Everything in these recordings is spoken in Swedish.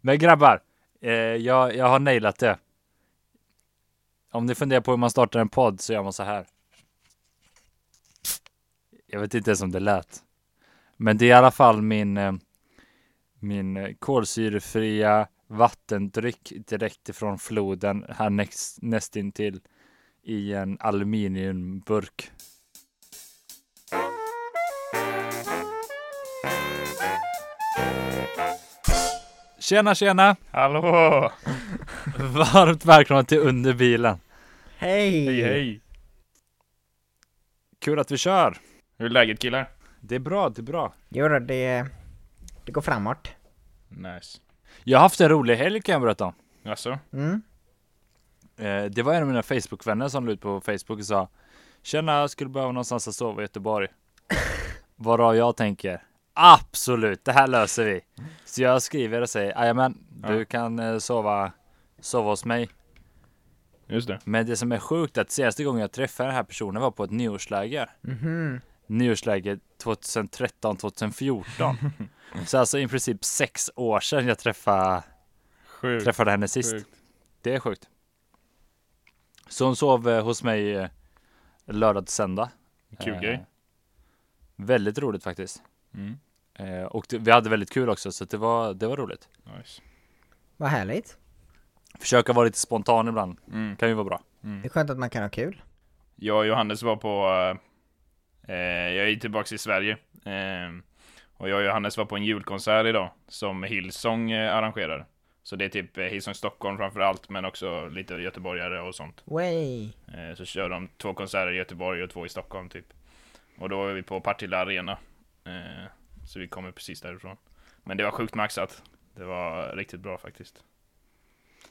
Men grabbar, eh, jag, jag har nailat det. Om ni funderar på hur man startar en podd så gör man så här. Jag vet inte ens om det lät. Men det är i alla fall min, eh, min kolsyrefria vattendryck direkt ifrån floden här näst, nästintill i en aluminiumburk. Tjena tjena! Hallå! Varmt välkomna till Under bilen. Hej! Hej hej! Kul att vi kör. Hur är läget killar? Det är bra, det är bra. Jo då, det, det går framåt. Nice. Jag har haft en rolig helg kan jag berätta om. Alltså? Mm. Eh, det var en av mina Facebookvänner som la ut på Facebook och sa Tjena, jag skulle behöva någonstans att sova i Göteborg. Varav jag tänker Absolut, det här löser vi. Så jag skriver och säger Jajamän, du Ja. kan eh, sova, sova hos mig. Just det. Men det som är sjukt är att senaste gången jag träffade den här personen var på ett nyårsläger. Mhm. Nyårsläger 2013-2014. Så alltså i princip sex år sedan jag träffade, Sjukt. träffade henne sist. Sjukt. Det är sjukt. Så hon sov eh, hos mig eh, lördag till söndag. Kul Eh. Väldigt roligt faktiskt. Mm. Eh, och det, vi hade väldigt kul också så det var, det var roligt. Nice. Vad härligt. Försöka vara lite spontan ibland Mm. kan ju vara bra. Det är skönt att man kan ha kul. Jag och Johannes var på, eh, eh, jag är tillbaks i Sverige. Eh, och jag och Johannes var på en julkonsert idag som Hillsong eh, arrangerar. Så det är typ eh, Hillsong Stockholm framför allt, men också lite göteborgare och sånt. Way. Eh, så kör de två konserter i Göteborg och två i Stockholm typ. Och då var vi på Partille Arena. Så vi kommer precis därifrån. Men det var sjukt maxat. Det var riktigt bra faktiskt.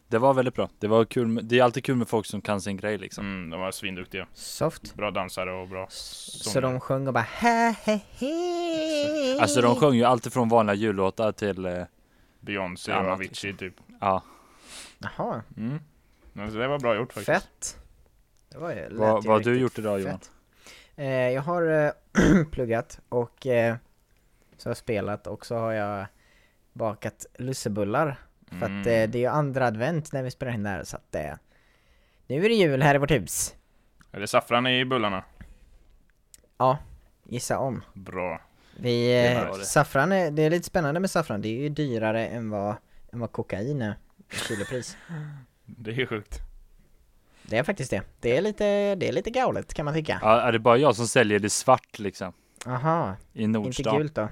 Det var väldigt bra. Det var kul. Med, det är alltid kul med folk som kan sin grej liksom. Mm, de var svinduktiga. Soft. Bra dansare och bra Så de sjöng och bara he he he. Alltså de sjöng ju alltid från vanliga jullåtar till eh, Beyoncé och Avicii typ. ja. Jaha, Mm. Men så det var bra gjort faktiskt. fett. Det var ju, lät Vad, har du gjort idag Johan? Eh, jag har eh, pluggat och eh, så har jag spelat och så har jag bakat lussebullar. För att eh, Mm. det är ju andra advent när vi spelar in det här så att eh, nu är det jul här i vårt hus. Är det saffran i bullarna? Ja, gissa om. Bra. Vi, eh, saffran är, det är lite spännande med saffran, det är ju dyrare än vad, än vad kokain är i kilopris. Det är sjukt. Det är faktiskt det. Det är lite, det är lite galet kan man tycka. Ja, är det bara jag som säljer det svart liksom? Aha, I inte Nordstan? gult då?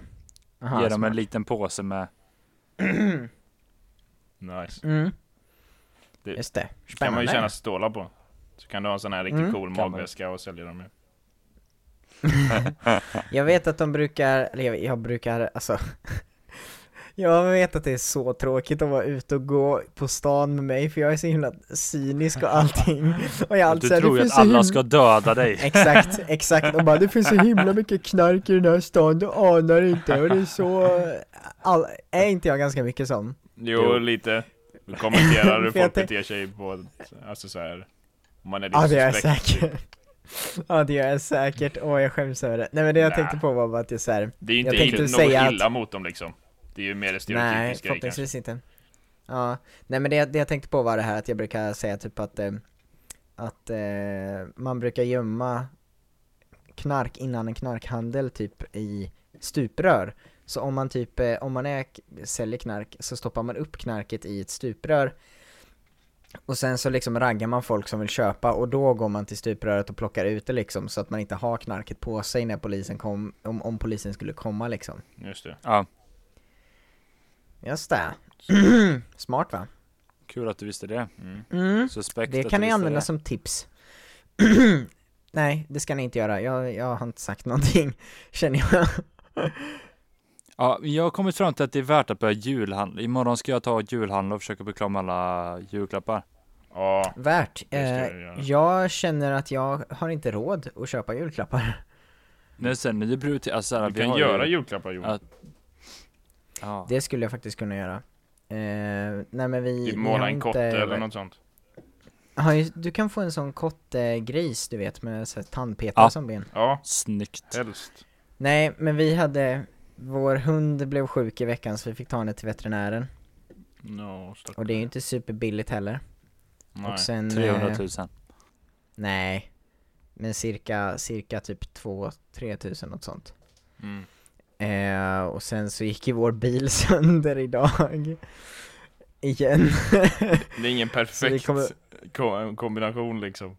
Aha, Ger dem en liten påse med Nice. Mm, Det just det. kan man ju Spännande. tjäna stålar på. Så kan du ha en sån här riktigt Mm, cool magväska och sälja dem med. Jag vet att de brukar, eller jag, jag brukar, alltså Jag vet att det är så tråkigt att vara ute och gå på stan med mig för jag är så himla cynisk och allting Och jag är alltid Du tror det ju finns att alla himla... ska döda dig. Exakt, exakt, och bara det finns så himla mycket knark i den här stan, du anar inte och det är så... All... Är inte jag ganska mycket sån? Jo, Jo. lite. Du kommenterar hur jag folk beter sig på, alltså så här. Om man är Ja det jag typ. säkert Ja det gör jag säkert, åh jag skäms över det Nej men det jag Nä. tänkte på var bara att jag såhär Det är Jag inte tänkte något säga att- illa mot dem liksom. Det är ju mer det Nej, stereotypiska kanske. förhoppningsvis inte. Ja, nej men det, det jag tänkte på var det här att jag brukar säga typ att, eh, att eh, man brukar gömma knark innan en knarkhandel typ i stuprör. Så om man typ, eh, om man är, säljer knark så stoppar man upp knarket i ett stuprör och sen så liksom raggar man folk som vill köpa och då går man till stupröret och plockar ut det liksom så att man inte har knarket på sig när polisen kom, om, om polisen skulle komma liksom. Just det. Ja, Just det. Smart va? kul att du visste det. Mm. Mm. Suspekt Det kan ni använda det. som tips. Nej, det ska ni inte göra. Jag, jag har inte sagt någonting, känner jag. Ja, jag har kommit fram till att det är värt att börja julhandla. Imorgon ska jag ta och julhandla och försöka bli klar med alla julklappar. Ja, Värt. Eh, jag känner att jag har inte råd att köpa julklappar. Men sen, det beror till, alltså, såhär, du vi kan göra ju, julklappar Johan. Ja. Det skulle jag faktiskt kunna göra. Eh, nej men vi, Typ måla har en inte... kotte eller något sånt. Ja, du kan få en sån kottegris, du vet, med så här tandpetare Ja. som ben. Ja, Snyggt. helst. Nej, men vi hade, vår hund blev sjuk i veckan så vi fick ta henne till veterinären. No, och det är ju inte superbilligt heller. Nej. Och sen... 300 eh, 000. Nej. Men cirka, cirka typ 2-3 tusen något sånt. Mm. Eh, och sen så gick ju vår bil sönder idag. Igen. Det är ingen vi perfekt kommer- ko- kombination liksom.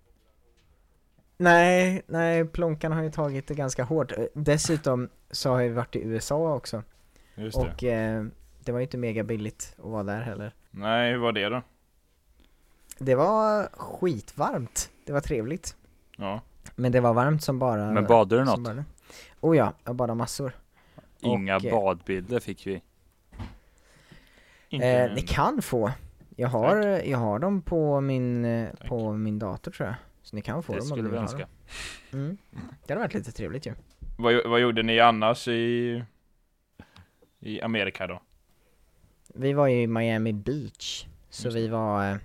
nej, nej, plånkan har ju tagit det ganska hårt. Dessutom så har jag varit i USA också. Just det. Och eh, det var ju inte mega billigt att vara där heller. Nej, hur var det då? Det var skitvarmt. Det var trevligt. Ja. Men det var varmt som bara... Men badade du något? bara. Oh ja, jag badade massor. Inga och, badbilder fick vi. Eh, ni kan få. Jag har, jag har dem på min, Tack. på min dator tror jag. Så ni kan få Det dem om skulle ni vi vill önska. dem. Mm. Det hade varit lite trevligt ju. vad, vad gjorde ni annars i, i Amerika då? Vi var ju i Miami Beach. Så Just vi var eh,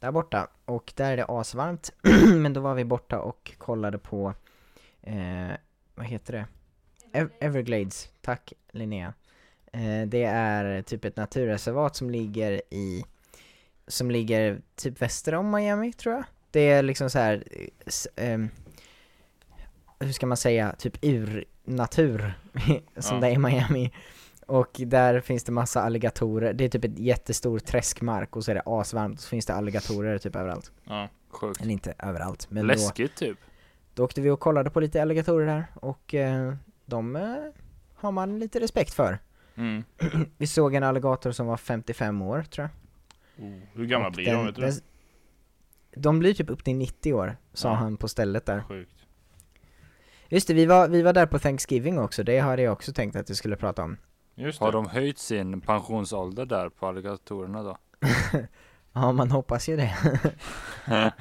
där borta. Och där är det asvarmt. Men då var vi borta och kollade på, eh, vad heter det? Ev- Everglades. Tack Linnea. Eh, det är typ ett naturreservat som ligger i, som ligger typ väster om Miami tror jag. Det är liksom så här, eh, hur ska man säga, typ ur-natur som Ja. det är i Miami. Och där finns det massa alligatorer, det är typ ett jättestor träskmark och så är det asvarmt och så finns det alligatorer typ överallt. Ja. Sjukt. Eller inte överallt, men då, Läskigt typ. då åkte vi och kollade på lite alligatorer där och eh, de eh, har man lite respekt för. Mm. Vi såg en alligator som var 55 år tror jag. Oh, hur gamla Och blir den- de vet du? den- De blir typ upp till 90 år, sa Ja. han på stället där. Sjukt. Just det, vi var, vi var där på Thanksgiving också, det hade jag också tänkt att vi skulle prata om. Just Har de höjt sin pensionsålder där på alligatorerna då? Ja, man hoppas ju det.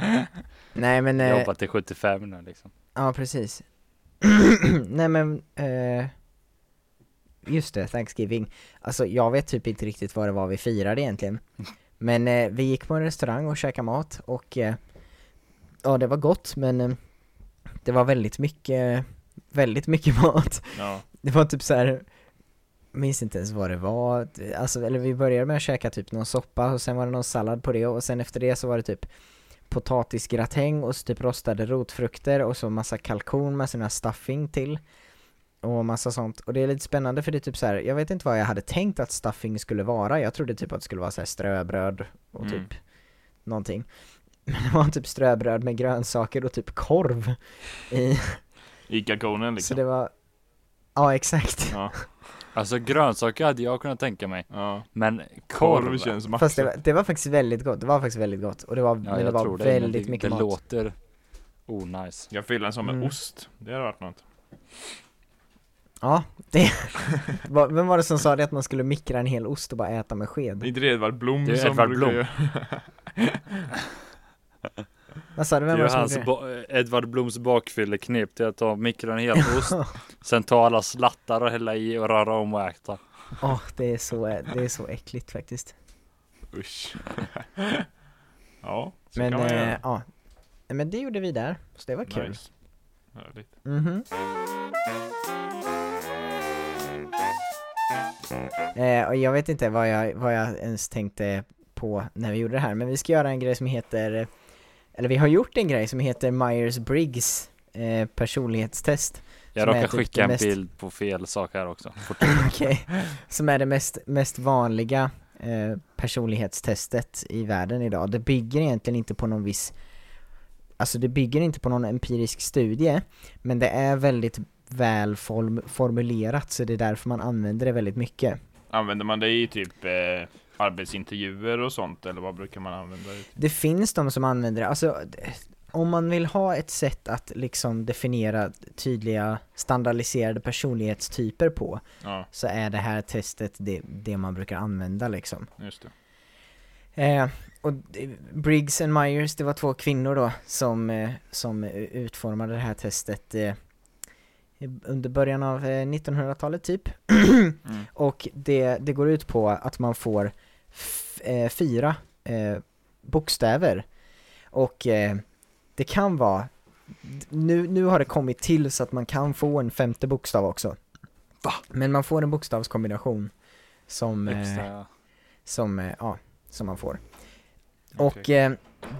Nej men, eh, Jobbat till 75 nu liksom. ja precis. Nej men, eh, just det, Thanksgiving. Alltså jag vet typ inte riktigt vad det var vi firade egentligen. Men eh, vi gick på en restaurang och käkade mat och eh, ja det var gott men eh, det var väldigt mycket, väldigt mycket mat. Ja. Det var typ så här. minns inte ens vad det var, alltså, eller vi började med att käka typ någon soppa och sen var det någon sallad på det och sen efter det så var det typ potatisgratäng och så typ rostade rotfrukter och så massa kalkon med sina stuffing till och massa sånt och det är lite spännande för det är typ så här. jag vet inte vad jag hade tänkt att stuffing skulle vara, jag trodde typ att det skulle vara så här ströbröd och Mm. typ någonting men det var typ ströbröd med grönsaker och typ korv i, Ica-konen så liksom. det var Ja exakt Ja. Alltså grönsaker hade jag kunnat tänka mig. ja. Men korv, Korv känns. Fast det var, det var faktiskt väldigt gott, det var faktiskt väldigt gott och det var, ja, men det jag var tror det. väldigt det, mycket det mat låter onajs. Jag fyller den som en Mm. ost. Det hade varit något. Ja, det, vem var det som sa det att man skulle mikra en hel ost och bara äta med Det är sked? inte det Edvard Blom Det är som Edvard brukar Blom. Vad sa du, Det vem är var det som hans Edvard Bloms bakfylleknep, det är att ta mikra en hel ost, sen ta alla slattar och hälla i och röra om och äta. Åh, det är så, det är så äckligt faktiskt Usch. ja, så Men, kan man eh, göra. ja Nej, Men det gjorde vi där, så det var kul Nice. Härligt. Mhm eh, Och jag vet inte vad jag, vad jag ens tänkte på när vi gjorde det här, men vi ska göra en grej som heter Eller vi har gjort en grej som heter Myers-Briggs eh, personlighetstest Jag Som är råkar typ skicka en mest- bild på fel sak här också. Okej, som är det mest, mest vanliga eh, personlighetstestet i världen idag. Det bygger egentligen inte på någon viss, alltså det bygger inte på någon empirisk studie, men det är väldigt väl form, formulerat så det är därför man använder det väldigt mycket. Använder man det i typ eh, arbetsintervjuer och sånt eller vad brukar man använda det till? Det finns de som använder det, alltså om man vill ha ett sätt att liksom definiera tydliga standardiserade personlighetstyper på Ja, så är det här testet det, det man brukar använda liksom. just det. Eh, och Briggs and Myers, det var två kvinnor då som, eh, som utformade det här testet eh, under början av eh, 1900-talet typ. Mm. Och det, det går ut på att man får eh, fyra eh, bokstäver. Och eh, det kan vara, nu, nu har det kommit till så att man kan få en femte bokstav också. Va? Men man får en bokstavskombination som, eh, Extra. som, eh, ja, som man får. Okej. Och eh,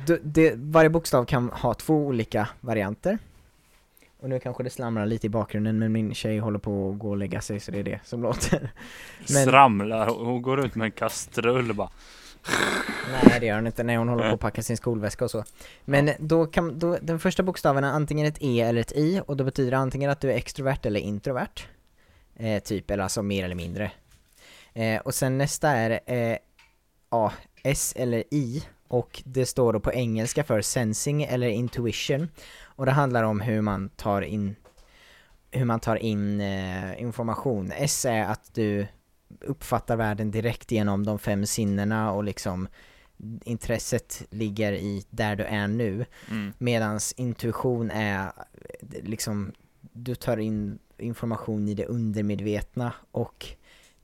d- det, varje bokstav kan ha två olika varianter. Och nu kanske det slamrar lite i bakgrunden men min tjej håller på att gå och lägga sig så det är det som låter. Men- Sramlar, hon går ut med en kastrull bara Nej det gör hon inte när hon håller på att packa sin skolväska och så. Men då kan, då, den första bokstaven är antingen ett E eller ett I och då betyder det antingen att du är extrovert eller introvert. Eh, typ, eller alltså mer eller mindre. Eh, och sen nästa är eh, A, S eller I och det står då på engelska för sensing eller intuition. Och det handlar om hur man tar in hur man tar in eh, information. S är att du uppfattar världen direkt genom de fem sinnena och liksom intresset ligger i där du är nu. Mm. Medans intuition är eh, liksom, du tar in information i det undermedvetna och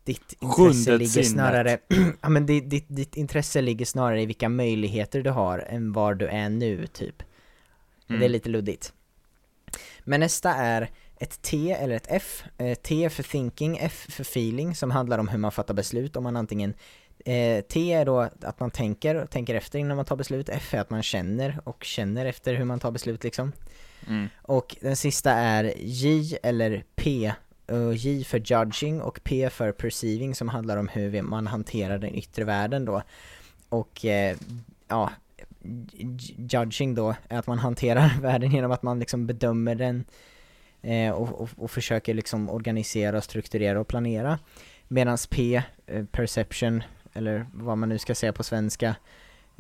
ditt intresse Sjunde ligger sinnet. snarare, ja men ditt, ditt, ditt intresse ligger snarare i vilka möjligheter du har än var du är nu typ. Och Det är Mm. lite luddigt. Men nästa är ett T eller ett F. Eh, T för thinking, F för feeling som handlar om hur man fattar beslut. Om man antingen eh, T är då att man tänker och tänker efter innan man tar beslut. F är att man känner och känner efter hur man tar beslut liksom. Mm. Och den sista är J eller P. Och J för judging och P för perceiving som handlar om hur man hanterar den yttre världen då. Och eh, ja, judging då att man hanterar världen genom att man liksom bedömer den eh, och, och, och försöker liksom organisera, strukturera och planera. Medan P, eh, perception, eller vad man nu ska säga på svenska,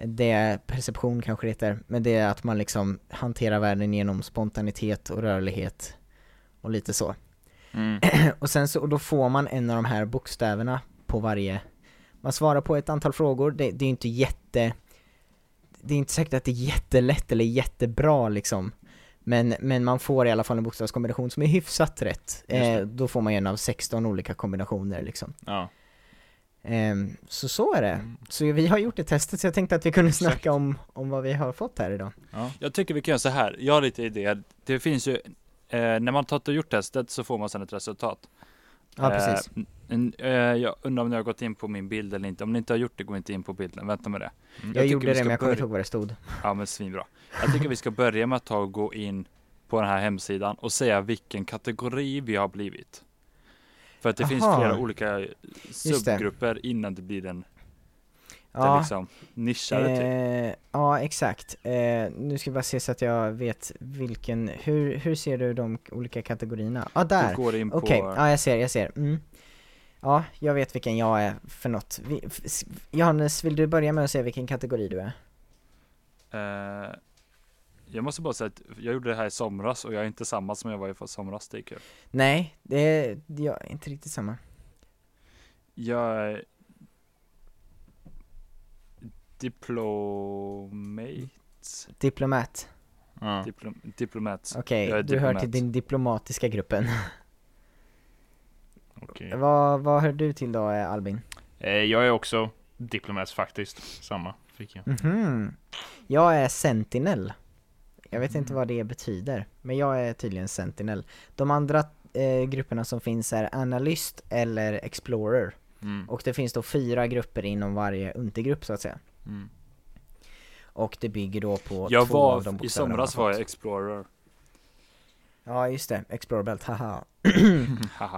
det är perception kanske det heter, men det är att man liksom hanterar världen genom spontanitet och rörlighet och lite så. Mm. Och sen så, och då får man en av de här bokstäverna på varje, man svarar på ett antal frågor, det, det är inte jätte, det är inte säkert att det är jättelätt eller jättebra liksom. Men, men man får i alla fall en bokstavskombination som är hyfsat rätt. Eh, då får man en av 16 olika kombinationer liksom. Ja. Ehm, så så är det. Mm. Så vi har gjort det testet så jag tänkte att vi kunde Exakt. snacka om, om vad vi har fått här idag. ja. Jag tycker vi kan göra så här. Jag har lite idéer. Det finns ju, eh, när man tagit och gjort testet så får man sedan ett resultat. Ja Eh, precis. Eh, jag undrar om ni har gått in på min bild eller inte. Om ni inte har gjort det, gå inte in på bilden. Vänta med det. Mm. Jag, tycker gjorde vi det ska men jag kommer inte börja- ihåg vad det stod. Ja men svinbra. Jag tycker vi ska börja med att ta och gå in på den här hemsidan och säga vilken kategori vi har blivit. För att det finns Aha. flera olika det. subgrupper innan det blir en den Ja, liksom nischade typ. eh, ja exakt. Eh, nu ska jag bara se så att jag vet vilken, hur, hur ser du de olika kategorierna? Ja ah, där! Du går in Okej, på, ja jag ser, jag ser. Mm. Ja, jag vet vilken jag är för något. Johannes, vill du börja med att säga vilken kategori du är? eh, jag måste bara säga att jag gjorde det här i somras och jag är inte samma som jag var i för somras, det är kul. Nej, det är, jag är inte riktigt samma. Jag är Diplomate Diplomat. Ja. Diplom, Diplomat Okej, är du hör diplomat. till den diplomatiska gruppen. Okej. vad, vad hör du till då eh, Albin? Eh, jag är också diplomat faktiskt. Samma fick jag. Mhm. Jag är sentinel. Jag vet inte vad det betyder, men jag är tydligen sentinel. De andra eh, grupperna som finns är analyst eller explorer. Mm. Och det finns då fyra grupper inom varje undergrupp så att säga. Mm. Och det bygger då på Jag två av var, de i bokstäverna somras man har var jag. Explorer Ja just det, Explorer Belt, haha.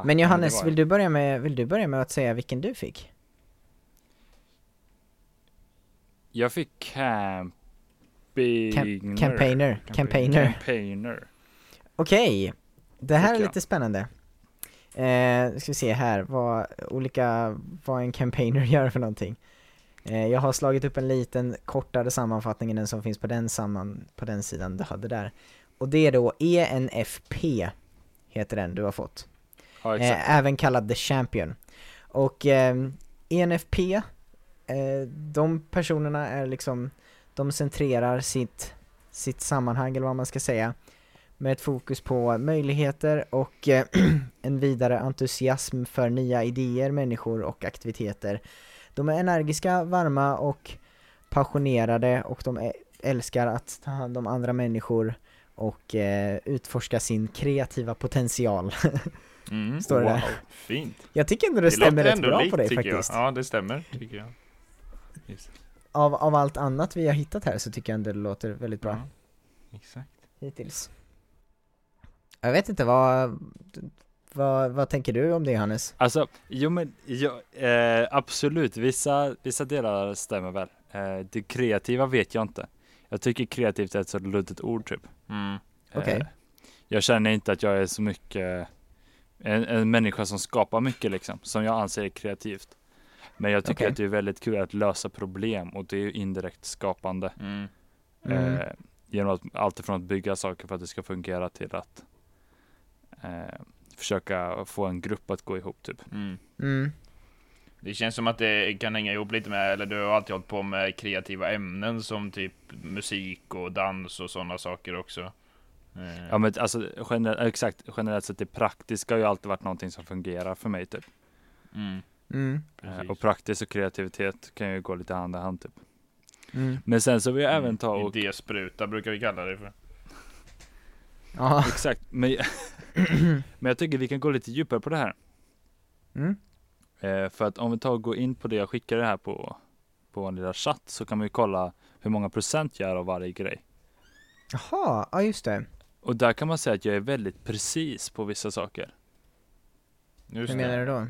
Men Johannes, vill du börja med, vill du börja med att säga vilken du fick? Jag fick camping Campaigner, campaigner. Campaigner Okej, det här är jag. lite spännande. Eh, ska vi se här, vad olika, vad en campaigner gör för någonting. Eh, jag har slagit upp en liten kortare sammanfattning än den som finns på den, samman, på den sidan du hade där. Och det är då ENFP, heter den du har fått. Ja Eh, även kallad The Champion. Och eh, ENFP, eh, de personerna är liksom, de centrerar sitt, sitt sammanhang eller vad man ska säga med ett fokus på möjligheter och eh, en vidare entusiasm för nya idéer, människor och aktiviteter. De är energiska, varma och passionerade och de älskar att ta hand om andra människor och eh, utforska sin kreativa potential. Mm. Står det där. Fint. Jag tycker ändå det, stämmer låter rätt bra likt, på dig faktiskt. Jag. Ja, det stämmer tycker jag. av, av allt annat vi har hittat här så tycker jag ändå det låter väldigt bra Ja, exakt. hittills. Jag vet inte, vad, vad, vad tänker du om det Hannes? Alltså, jo men ja, eh, absolut, vissa, vissa delar stämmer väl. Eh, det kreativa vet jag inte. Jag tycker kreativt är ett så luddigt ord typ. Mm. Okej. Eh, jag känner inte att jag är så mycket en, en människa som skapar mycket liksom, som jag anser är kreativt. Men jag tycker Okej. att det är väldigt kul att lösa problem och det är ju indirekt skapande. Mm. Mm. Eh, genom att allt ifrån att bygga saker för att det ska fungera till att eh, försöka få en grupp att gå ihop typ. Mm. Mm. Det känns som att det kan hänga ihop lite med, eller du har alltid hållit på med kreativa ämnen som typ musik och dans och sådana saker också. Eh, Ja men alltså generellt, exakt, generellt sett det praktiska har ju alltid varit någonting som fungerar för mig typ. Mm, Mm. Eh, och praktiskt och kreativitet kan ju gå lite hand i hand typ. Mm. Men sen så vill jag Mm, även ta och Idéspruta brukar vi kalla det för. Ja. Exakt, men, men jag tycker vi kan gå lite djupare på det här. Eh, för att om vi tar och går in på det jag skickade här på, på en lilla chatt så kan ju kolla hur många procent jag är av varje grej. Jaha, ja just det. Och där kan man säga att jag är väldigt precis på vissa saker. Just Hur det. menar du då?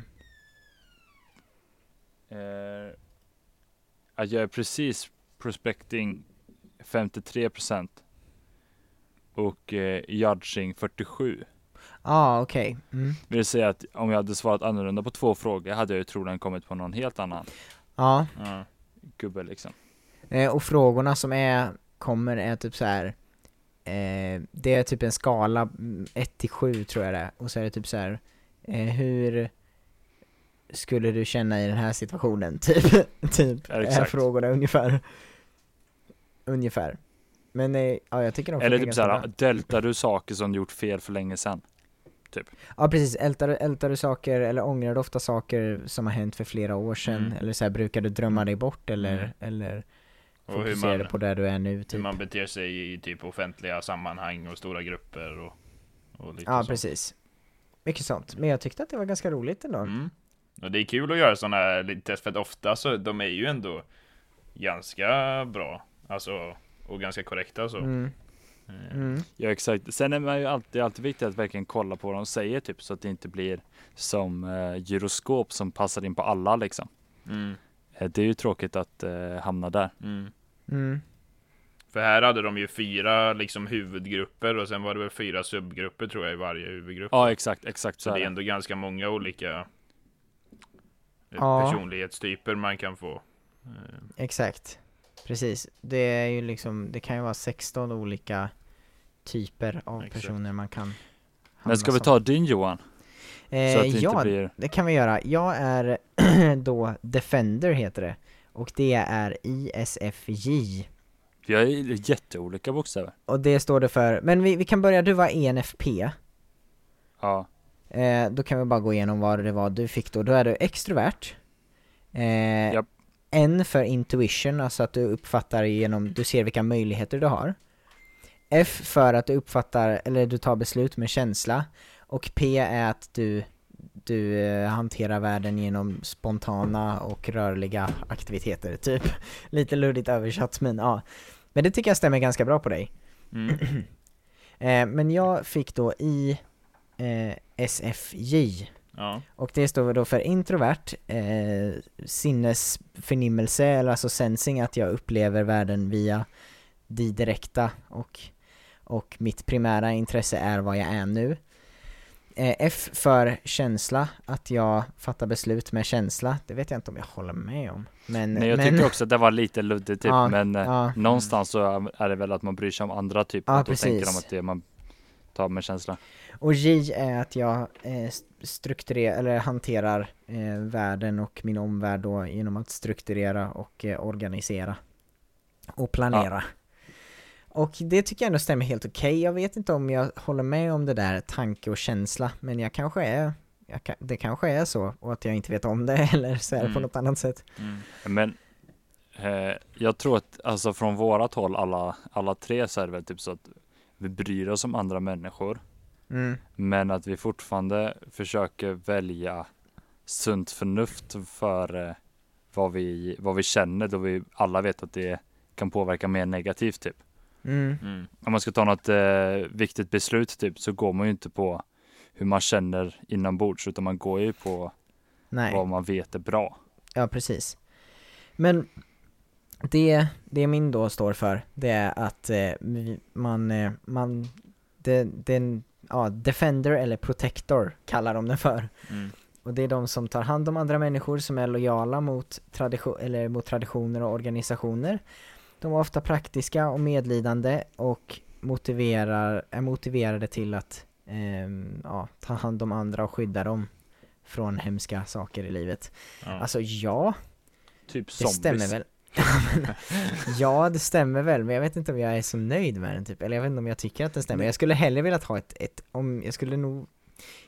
Eh, att jag är precis prospecting 53% och eh, judging 47. Ja, okej. Mm. Vill säga att om jag hade svarat annorlunda på två frågor hade jag ju troligen kommit på någon helt annan Ja, Ja. gubbe liksom. eh, och frågorna som är, kommer är typ så här. Eh, det är typ en skala, 1 till 7 tror jag det är. Och så är det typ så här. Eh, hur skulle du känna i den här situationen? Typ, typ Ja, är frågorna ungefär. Ungefär. Men eh, ja, jag tycker de Eller typ såhär, deltar du saker som du gjort fel för länge sedan? Ja precis, ältar ältar du saker eller ångrar du ofta saker som har hänt för flera år sedan? Mm. Eller så här, brukar du drömma dig bort eller, Mm. eller hur fokuserar du man, på där du är nu hur typ? man beter sig i typ offentliga sammanhang och stora grupper och, och lite Ja sånt. precis. Mycket sånt. Men jag tyckte att det var ganska roligt ändå. Mm. Och det är kul att göra sådana här test för att ofta så de är ju ändå ganska bra. Alltså och ganska korrekta så. Mm. Eh, Mm. Ja exakt. Sen är man ju alltid, alltid viktigt att verkligen kolla på vad de säger typ så att det inte blir som eh, gyroskop som passar in på alla liksom. Mm. Eh, det är ju tråkigt att eh, hamna där. Mm. Mm. För här hade de ju fyra liksom huvudgrupper och sen var det väl fyra subgrupper tror jag i varje huvudgrupp. Ja exakt, exakt så, så det är ändå ganska många olika eh, Ja. personlighetstyper man kan få. Exakt. Precis. Det är ju liksom, det kan ju vara 16 olika typer av Exakt. personer man kan Men ska vi ta din Johan? som. eh, Så att det Ja, inte blir... det kan vi göra. Jag är då Defender heter det. Och det är ISFJ. Vi har ju jätteolika bokstäver. Och det står det för, men vi, vi kan börja, du var ENFP. Ja. Eh, då kan vi bara gå igenom vad det var du fick då. Då är du extrovert. Eh, Japp. N för intuition, alltså att du uppfattar genom, du ser vilka möjligheter du har. F för att du uppfattar, eller du tar beslut med känsla. Och P är att du, du eh, hanterar världen genom spontana och rörliga aktiviteter, typ. Lite luddigt översatt men ja. Men det tycker jag stämmer ganska bra på dig. mm. Eh, men jag fick då i eh, SFJ. Ja. Och det står då för introvert, eh, sinnesförnimmelse, eller alltså sensing, att jag upplever världen via det direkta och, och mitt primära intresse är vad jag är nu. Eh, F för känsla, att jag fattar beslut med känsla. Det vet jag inte om jag håller med om. Men, Nej jag men, tycker också att det var lite luddigt typ, Ja, men eh, ja. någonstans så är det väl att man bryr sig om andra typ. Ja, och då tänker de precis. att det man tar med känsla. Och J är att jag eh, st- strukturerar, eller hanterar eh, världen och min omvärld då genom att strukturera och eh, organisera. Och planera. Och det tycker jag ändå stämmer helt okej. Jag vet inte om jag håller med om det där tanke och känsla, men jag kanske är, jag kan, det kanske är så, och att jag inte vet om det, eller så är det på Mm. något annat sätt. Mm. Men eh, jag tror att alltså från vårat håll alla, alla tre så är det väl typ så att vi bryr oss om andra människor. Mm. Men att vi fortfarande försöker välja sunt förnuft före, vad vi, vad vi känner då vi alla vet att det kan påverka mer negativt typ. Mm. Mm. Om man ska ta något eh, viktigt beslut typ så går man ju inte på hur man känner inombords utan man går ju på Nej. vad man vet är bra. Ja, precis. Men det, det min då står för, det är att eh, man, eh, man, det, den, ja, Defender eller Protector kallar de den för. Mm. Och det är de som tar hand om andra människor som är lojala mot, tradition, eller mot traditioner och organisationer. De är ofta praktiska och medlidande och motiverar, är motiverade till att ehm, ja, ta hand om andra och skydda dem från hemska saker i livet. Ja. Alltså ja, Typ det zombies. stämmer väl. ja, det stämmer väl, men jag vet inte om jag är så nöjd med den typ, eller jag vet inte om jag tycker att den stämmer. Jag skulle hellre velat ha ett, ett om, jag skulle nog,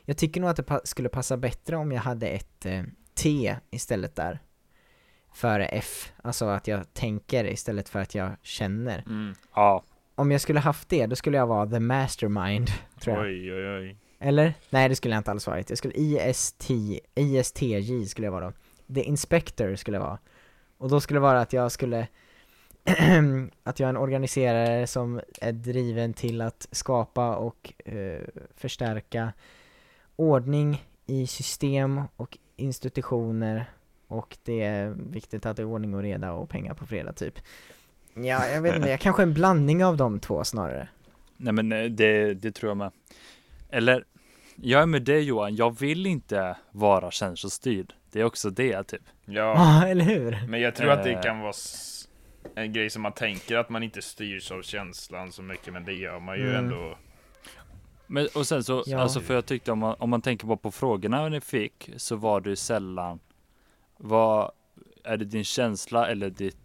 jag tycker nog att det pa skulle passa bättre om jag hade ett eh, T istället där. Före F, alltså att jag tänker istället för att jag känner. Mm. Ja, Om jag skulle haft det, då skulle jag vara the mastermind, tror jag. Oj, oj, oj. Eller? Nej det skulle jag inte alls varit. Jag skulle IST, ISTJ skulle jag vara då. The Inspector skulle jag vara. Och då skulle det vara att jag skulle att jag är en organiserare som är driven till att skapa och eh, förstärka ordning i system och institutioner och det är viktigt att det är ordning och reda och pengar på fredag typ. Ja, jag vet inte, jag kanske är en blandning av de två snarare. nej men eh, det, det tror jag med. Eller, jag är med dig Johan, jag vill inte vara känslostyrd. Det är också det typ. Ja, Ja, eller hur? men jag tror att det Eh. kan vara en grej som man tänker att man inte styrs av känslan så mycket, men det gör man ju Mm. ändå. Men, och sen så, Ja. alltså för jag tyckte om man, om man tänker bara på frågorna ni fick så var det ju sällan vad är det din känsla eller ditt,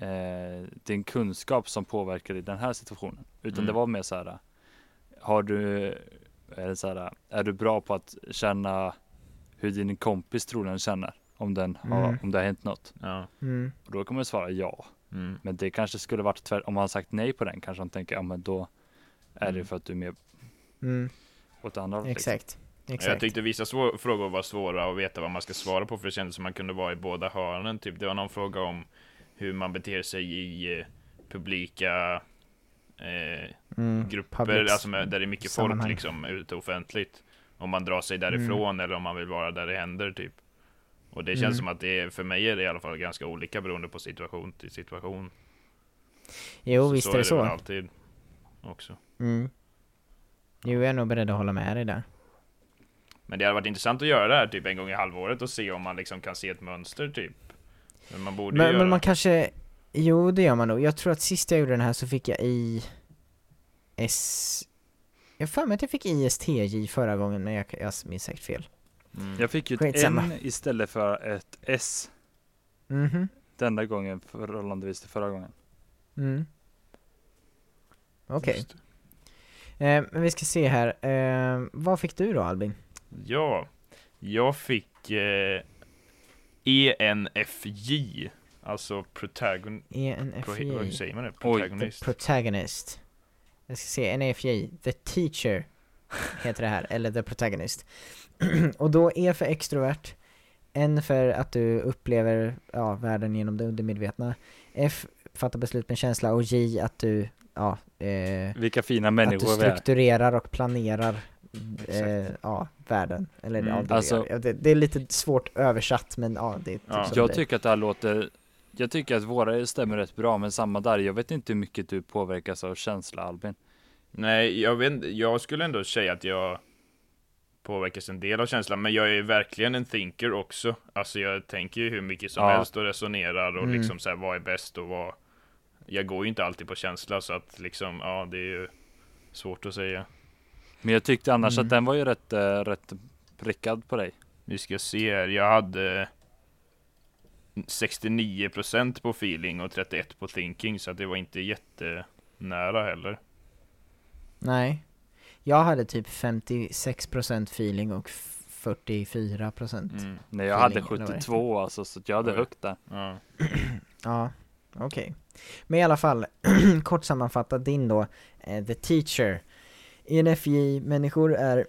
eh, din kunskap som påverkar i den här situationen? Utan Mm. det var mer så här har du, är det så här, är du bra på att känna hur din kompis tror den känner? Om, den har, Mm. om det har hänt något? Ja. Mm. Och då kan man svara ja. Mm. Men det kanske skulle varit tvärt, om man har sagt nej på den kanske han tänker, ja men då är det Mm. för att du är mer Mm. åt andra hållet. liksom. Exakt. Jag Exakt. tyckte vissa svå- frågor var svåra att veta vad man ska svara på för det kändes som man kunde vara i båda hörnen. Typ, det var någon fråga om hur man beter sig i eh, publika eh, Mm. grupper, Public alltså med, där det är mycket sammanhang. folk liksom ute offentligt. Om man drar sig därifrån eller om man vill vara där det händer typ. Och det känns Mm. som att det är, för mig är det i alla fall ganska olika beroende på situation till situation. Jo, visst är det väl så. alltid också. Mm. Jo, jag är nog beredd att hålla med dig där. Men det hade varit intressant att göra det här typ en gång i halvåret och se om man liksom kan se ett mönster typ. Men man borde Men, göra men man kanske, jo det gör man nog. Jag tror att sist jag gjorde den här så fick jag i S... Jag för mig att jag fick ISTJ förra gången, men jag, jag minns säkert fel. Mm. Jag fick ju ett Skitsamma. N istället för ett S Mhm. denna gången förhållandevis till förra gången. Mm. Okej. Just. Eh, men vi ska se här. Eh, vad fick du då Albin? Ja, jag fick eh, ENFJ. Alltså protagon... Pro, ENFJ. vad säger man det? Oj, Protagonist. Jag ska se, NFJ, The Teacher heter det här, eller The Protagonist. och då E för extrovert, N för att du upplever ja, världen genom det undermedvetna, F fattar beslut med känsla och J att du, ja, eh, Vilka fina att du människor vi är. strukturerar och planerar eh, ja, världen. Eller Mm, ja, det, alltså- det, det är lite svårt översatt men ja, det är typ Ja. Jag det tycker att det här låter Jag tycker att våra stämmer rätt bra men samma där Jag vet inte hur mycket du påverkas av känsla Albin Nej, jag vet inte, jag skulle ändå säga att jag påverkas en del av känslan, men jag är verkligen en thinker också. Alltså jag tänker ju hur mycket som Ja. helst och resonerar och Mm. liksom så här, vad är bäst och vad... Jag går ju inte alltid på känsla så att liksom, ja det är ju svårt att säga. Men jag tyckte annars Mm. att den var ju rätt, äh, rätt prickad på dig Vi ska se här, jag hade 69% på feeling och 31% på thinking, så att det var inte jättenära heller. Nej. Jag hade typ 56% feeling och f- 44% Mm. Nej jag hade Feeling, eller vad det 72 alltså så jag hade Oj. högt där Ja. Ja, okej. Men i alla fall, kort sammanfattat din då, eh, The Teacher. ENFJ-människor är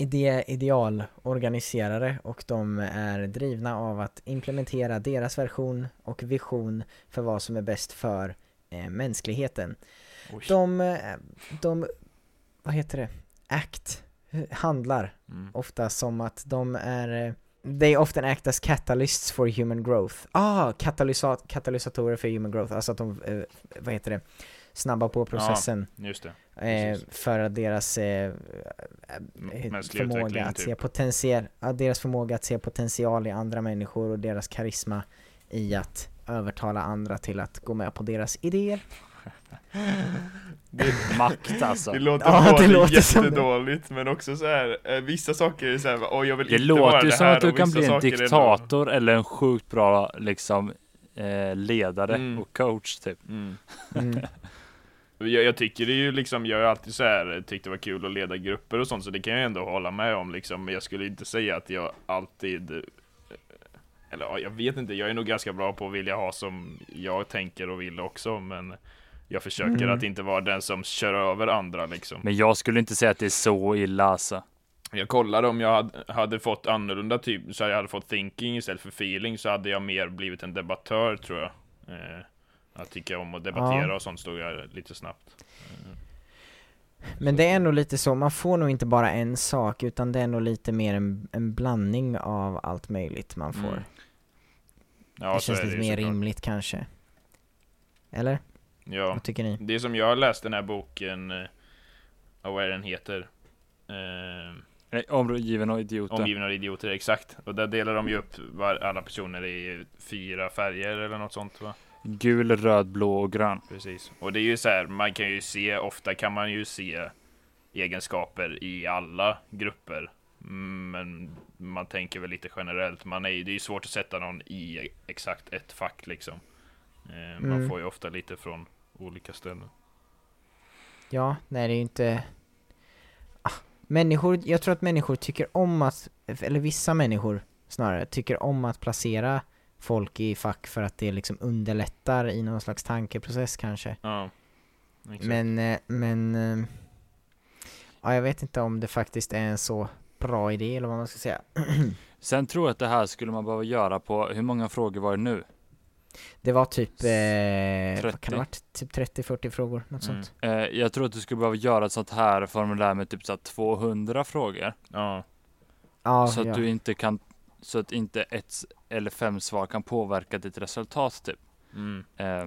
idé, idealorganiserare och de är drivna av att implementera deras version och vision för vad som är bäst för eh, mänskligheten. Oj. De, eh, de, vad heter det, act, handlar Mm. ofta som att de är eh, They often act as catalysts for human growth. Ah, katalysat katalysatorer för human growth, alltså att de, eh, vad heter det, snabbar på processen Just det. eh, för att deras eh, eh, förmåga att typ. se potential, ja, deras förmåga att se potential i andra människor och deras karisma i att övertala andra till att gå med på deras idéer. Makt alltså. Det låter Ja, det låter som det. jättedåligt men också så här, eh, vissa saker är så här, åh jag vill Det inte vara låter ju det som här att du kan bli en är ändå- diktator eller en sjukt bra liksom eh, ledare Mm. och coach typ. Mm. Mm. Jag, jag tycker det är ju liksom, jag har alltid så här tyckt det var kul att leda grupper och sånt så det kan jag ändå hålla med om liksom, men jag skulle inte säga att jag alltid eh, eller ja, jag vet inte, jag är nog ganska bra på att vilja ha som jag tänker och vill också men jag försöker Mm. att inte vara den som kör över andra liksom. Men jag skulle inte säga att det är så illa alltså. Jag kollade om jag hade, hade fått annorlunda typ, så jag hade fått thinking istället för feeling så hade jag mer blivit en debattör tror jag. Eh, jag tycker om att debattera Ja. och sånt stod jag lite snabbt. Men det är nog lite så, man får nog inte bara en sak utan det är nog lite mer en, en blandning av allt möjligt man får. Mm. Ja, det känns är det lite ju mer rimligt kanske. Eller? Ja, Vad tycker ni? det som jag har läst den här boken, eh, vad är den heter? Eh, Nej, Omgiven av idioter. Omgiven av idioter, exakt. Och där delar de ju upp var, alla personer i fyra färger eller något sånt va? Gul, röd, blå och grön. Precis. Och det är ju så här, man kan ju se, ofta kan man ju se egenskaper i alla grupper. Men man tänker väl lite generellt, man är, det är ju svårt att sätta någon i exakt ett fack liksom. Eh, Man Mm. får ju ofta lite från olika ställen. Ja, nej det är ju inte... Ah, människor, jag tror att människor tycker om att, eller vissa människor snarare, tycker om att placera folk i fack för att det liksom underlättar i någon slags tankeprocess kanske. Ja. Exakt. Men, eh, men... eh, Ja, jag vet inte om det faktiskt är en så bra idé eller vad man ska säga. Sen tror jag att det här skulle man behöva göra på, hur många frågor var det nu? Det var typ, eh, vad 30. kan det ha varit? Typ 30-40 frågor, något Mm. sånt. Eh, jag tror att du skulle behöva göra ett sånt här formulär med typ så här 200 frågor. Ja. Ja, så att ja. du inte kan, så att inte ett eller fem svar kan påverka ditt resultat typ. Mm. Eh,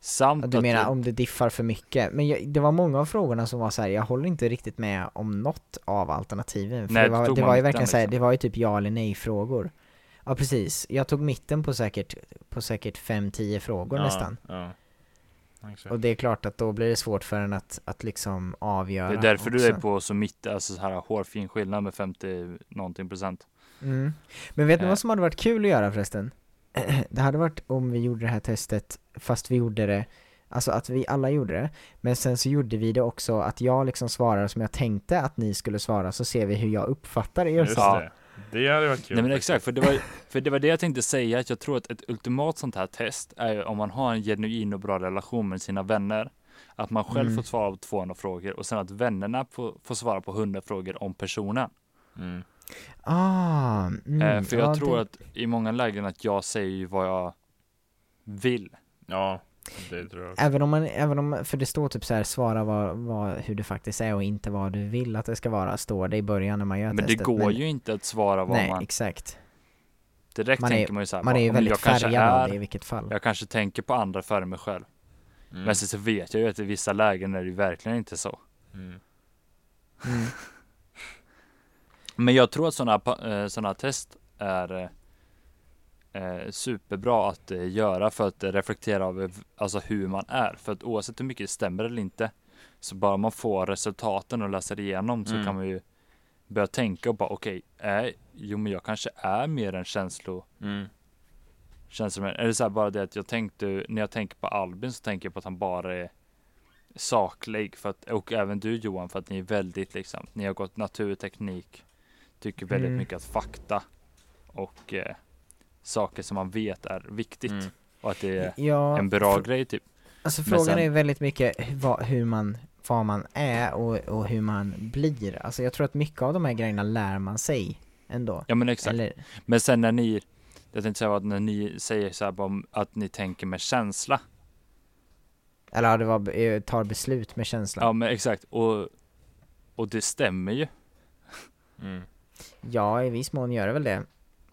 samt Ja, Du att menar om det diffar för mycket? Men jag, det var många av frågorna som var så här. jag håller inte riktigt med om något av alternativen. För Nej, det var, det var ju verkligen så här, liksom. det var ju typ ja eller nej frågor. Ja precis, jag tog mitten på säkert, på säkert 5-10 frågor ja. nästan. Ja. Och det är klart att då blir det svårt för en att, att liksom avgöra det är därför du är också. på så mitt, alltså så här hårfin skillnad med 50 någonting procent. Mm. Men vet ni Eh. vad som hade varit kul att göra förresten? Det hade varit om vi gjorde det här testet, fast vi gjorde det, alltså att vi alla gjorde det, men sen så gjorde vi det också att jag liksom svarar som jag tänkte att ni skulle svara, så ser vi hur jag uppfattar er Just svar. det. Det hade varit kul. Nej men exakt, för det, var, för det var det jag tänkte säga, att jag tror att ett ultimat sånt här test är ju om man har en genuin och bra relation med sina vänner. Att man själv Mm. får svara på 200 frågor och sen att vännerna får, får svara på 100 frågor om personen. Mm. Ah, mm, eh, för jag ja, tror det, att i många lägen att jag säger ju vad jag vill. Ja, det tror jag. Även om man, även om, för det står typ så här, svara vad, vad, hur det faktiskt är och inte vad du vill att det ska vara, står det i början när man gör Men det testet. går ju inte att svara vad Nej, man, exakt. direkt man är- tänker man ju så här, Man är ju "Ja, men väldigt färgad av är, det i vilket fall. jag kanske tänker på andra före mig själv. Mm. Men sen så vet jag ju att i vissa lägen är det ju verkligen inte så. Mm. Mm. Men jag tror att sådana eh, såna test är eh, eh, superbra att eh, göra för att eh, reflektera över alltså hur man är. För att oavsett hur mycket det stämmer eller inte så bara man får resultaten och läser igenom så Mm. kan man ju börja tänka och bara okej, okay, jo men jag kanske är mer en känslo Mm. känslomän. Är det så här bara det att jag tänkte, när jag tänker på Albin så tänker jag på att han bara är saklig. För att, och även du Johan, för att ni är väldigt liksom, ni har gått naturteknik. Tycker väldigt Mm. mycket att fakta och eh, saker som man vet är viktigt. Mm. Och att det är Ja, en bra grej typ. Alltså frågan sen- är väldigt mycket vad, hur man vad man är och, och hur man blir. Alltså jag tror att mycket av de här grejerna lär man sig ändå. Ja men exakt. Eller, Men sen när ni, jag tänkte säga att när ni säger så här att ni tänker med känsla. eller ja, det var, eh, tar beslut med känslan. Ja men exakt. Och, och det stämmer ju. Mm. Ja, i viss mån gör det väl det.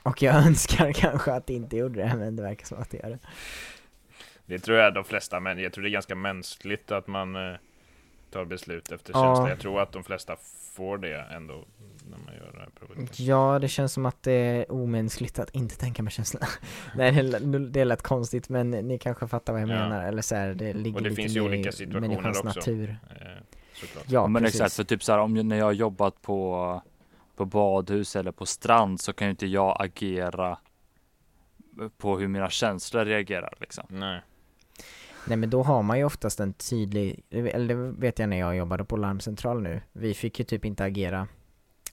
Och jag önskar kanske att det inte gjorde det, men det verkar som att det gör det. Det tror jag de flesta, men jag tror det är ganska mänskligt att man eh, tar beslut efter Ja. känsla. Jag tror att de flesta får det ändå när man gör det här provet. Ja, det känns som att det är omänskligt att inte tänka med känslan. Nej, det lät- det lät konstigt, men ni kanske fattar vad jag Ja. menar. Eller så här, det ligger det lite finns ju olika i situationer människans också. natur. Eh. Ja, men precis. exakt, för typ så här om när jag har jobbat på, på badhus eller på strand så kan ju inte jag agera på hur mina känslor reagerar liksom. Nej. Nej men då har man ju oftast en tydlig, eller det vet jag när jag jobbade på larmcentral nu, vi fick ju typ inte agera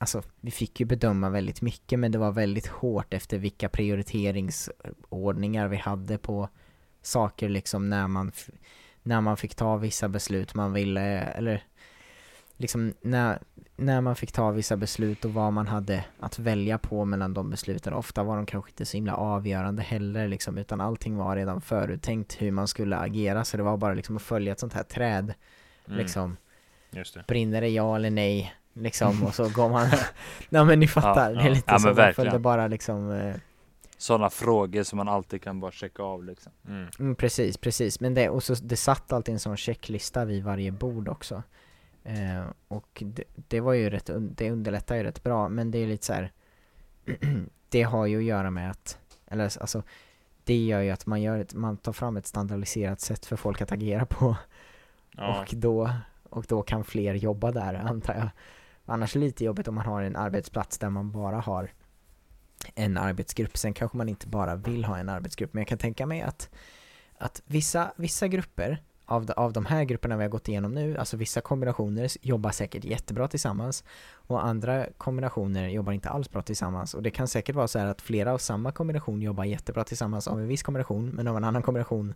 Alltså, vi fick ju bedöma väldigt mycket men det var väldigt hårt efter vilka prioriteringsordningar vi hade på saker liksom när man, när man fick ta vissa beslut man ville, eller liksom när, när man fick ta vissa beslut och vad man hade att välja på mellan de besluten. Ofta var de kanske inte så himla avgörande heller liksom, utan allting var redan föruttänkt hur man skulle agera, så det var bara liksom att följa ett sånt här träd, Mm. liksom. Just det. Brinner det ja eller nej? Liksom, och så går man... Nej men ni fattar, Ja, det är lite Ja, så, man verkligen. följde bara liksom eh, Sådana frågor som man alltid kan bara checka av liksom. Mm. Mm, precis, precis. Men det, och så, det satt alltid en sån checklista vid varje bord också. Eh, och det, det var ju rätt, det underlättar ju rätt bra, men det är lite så här. det har ju att göra med att, eller alltså, det gör ju att man gör ett, man tar fram ett standardiserat sätt för folk att agera på. Ja. Och då, och då kan fler jobba där, antar jag. Annars är det lite jobbigt om man har en arbetsplats där man bara har en arbetsgrupp. Sen kanske man inte bara vill ha en arbetsgrupp, men jag kan tänka mig att, att vissa, vissa grupper av de, av de här grupperna vi har gått igenom nu, alltså vissa kombinationer jobbar säkert jättebra tillsammans och andra kombinationer jobbar inte alls bra tillsammans. Och det kan säkert vara så här att flera av samma kombination jobbar jättebra tillsammans av en viss kombination, men av en annan kombination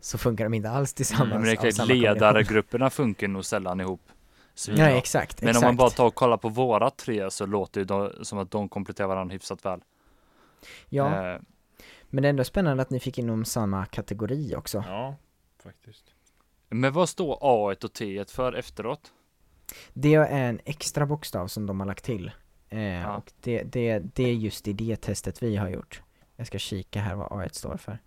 så funkar de inte alls tillsammans Men det är klart, ledargrupperna funkar nog sällan ihop. Ja exakt, Men exakt. om man bara tar och kollar på våra tre så låter det ju som att de kompletterar varandra hyfsat väl. Ja, Eh, men det är ändå spännande att ni fick inom samma kategori också. ja, faktiskt. Men vad står A och T för efteråt? Det är en extra bokstav som de har lagt till. Eh, Ja. Och det, det, det är just i det testet vi har gjort. Jag ska kika här vad A1 står för.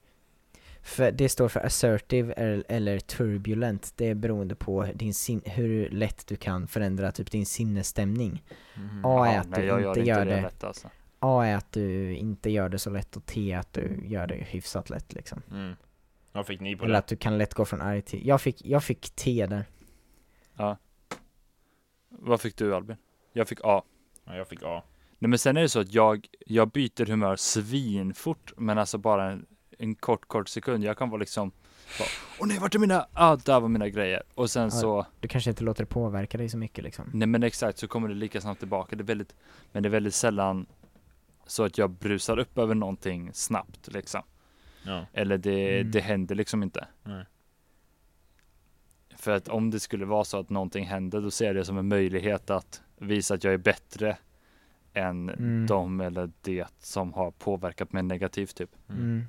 för det står för assertive eller, eller turbulent. Det är beroende på din sin, hur lätt du kan förändra typ din sinnesstämning. Mhm. A är Jaha, att nej, du inte gör gör det. lätt alltså. A är att du inte gör det så lätt och T är att du gör det hyfsat lätt liksom. Mm. Vad fick ni på Eller det? att du kan lätt gå från arg till... Jag fick, jag fick T där. Vad fick du Albin? Jag fick A. Ja, jag fick A. Nej men sen är det så att jag, jag byter humör svinfort, men alltså bara en, en kort, kort sekund. Jag kan vara liksom, bara, åh nej, vart är mina, ah, där var mina grejer. Och sen Ja. så, Du kanske inte låter det påverka dig så mycket liksom. nej men exakt, så kommer det lika snabbt tillbaka. Det är väldigt, men det är väldigt sällan så att jag brusar upp över någonting snabbt liksom. Ja. Eller det, Mm. det händer liksom inte. Nej. För att om det skulle vara så att någonting händer, då ser jag det som en möjlighet att visa att jag är bättre än Mm. de eller det som har påverkat mig negativt typ. Mm. Mm.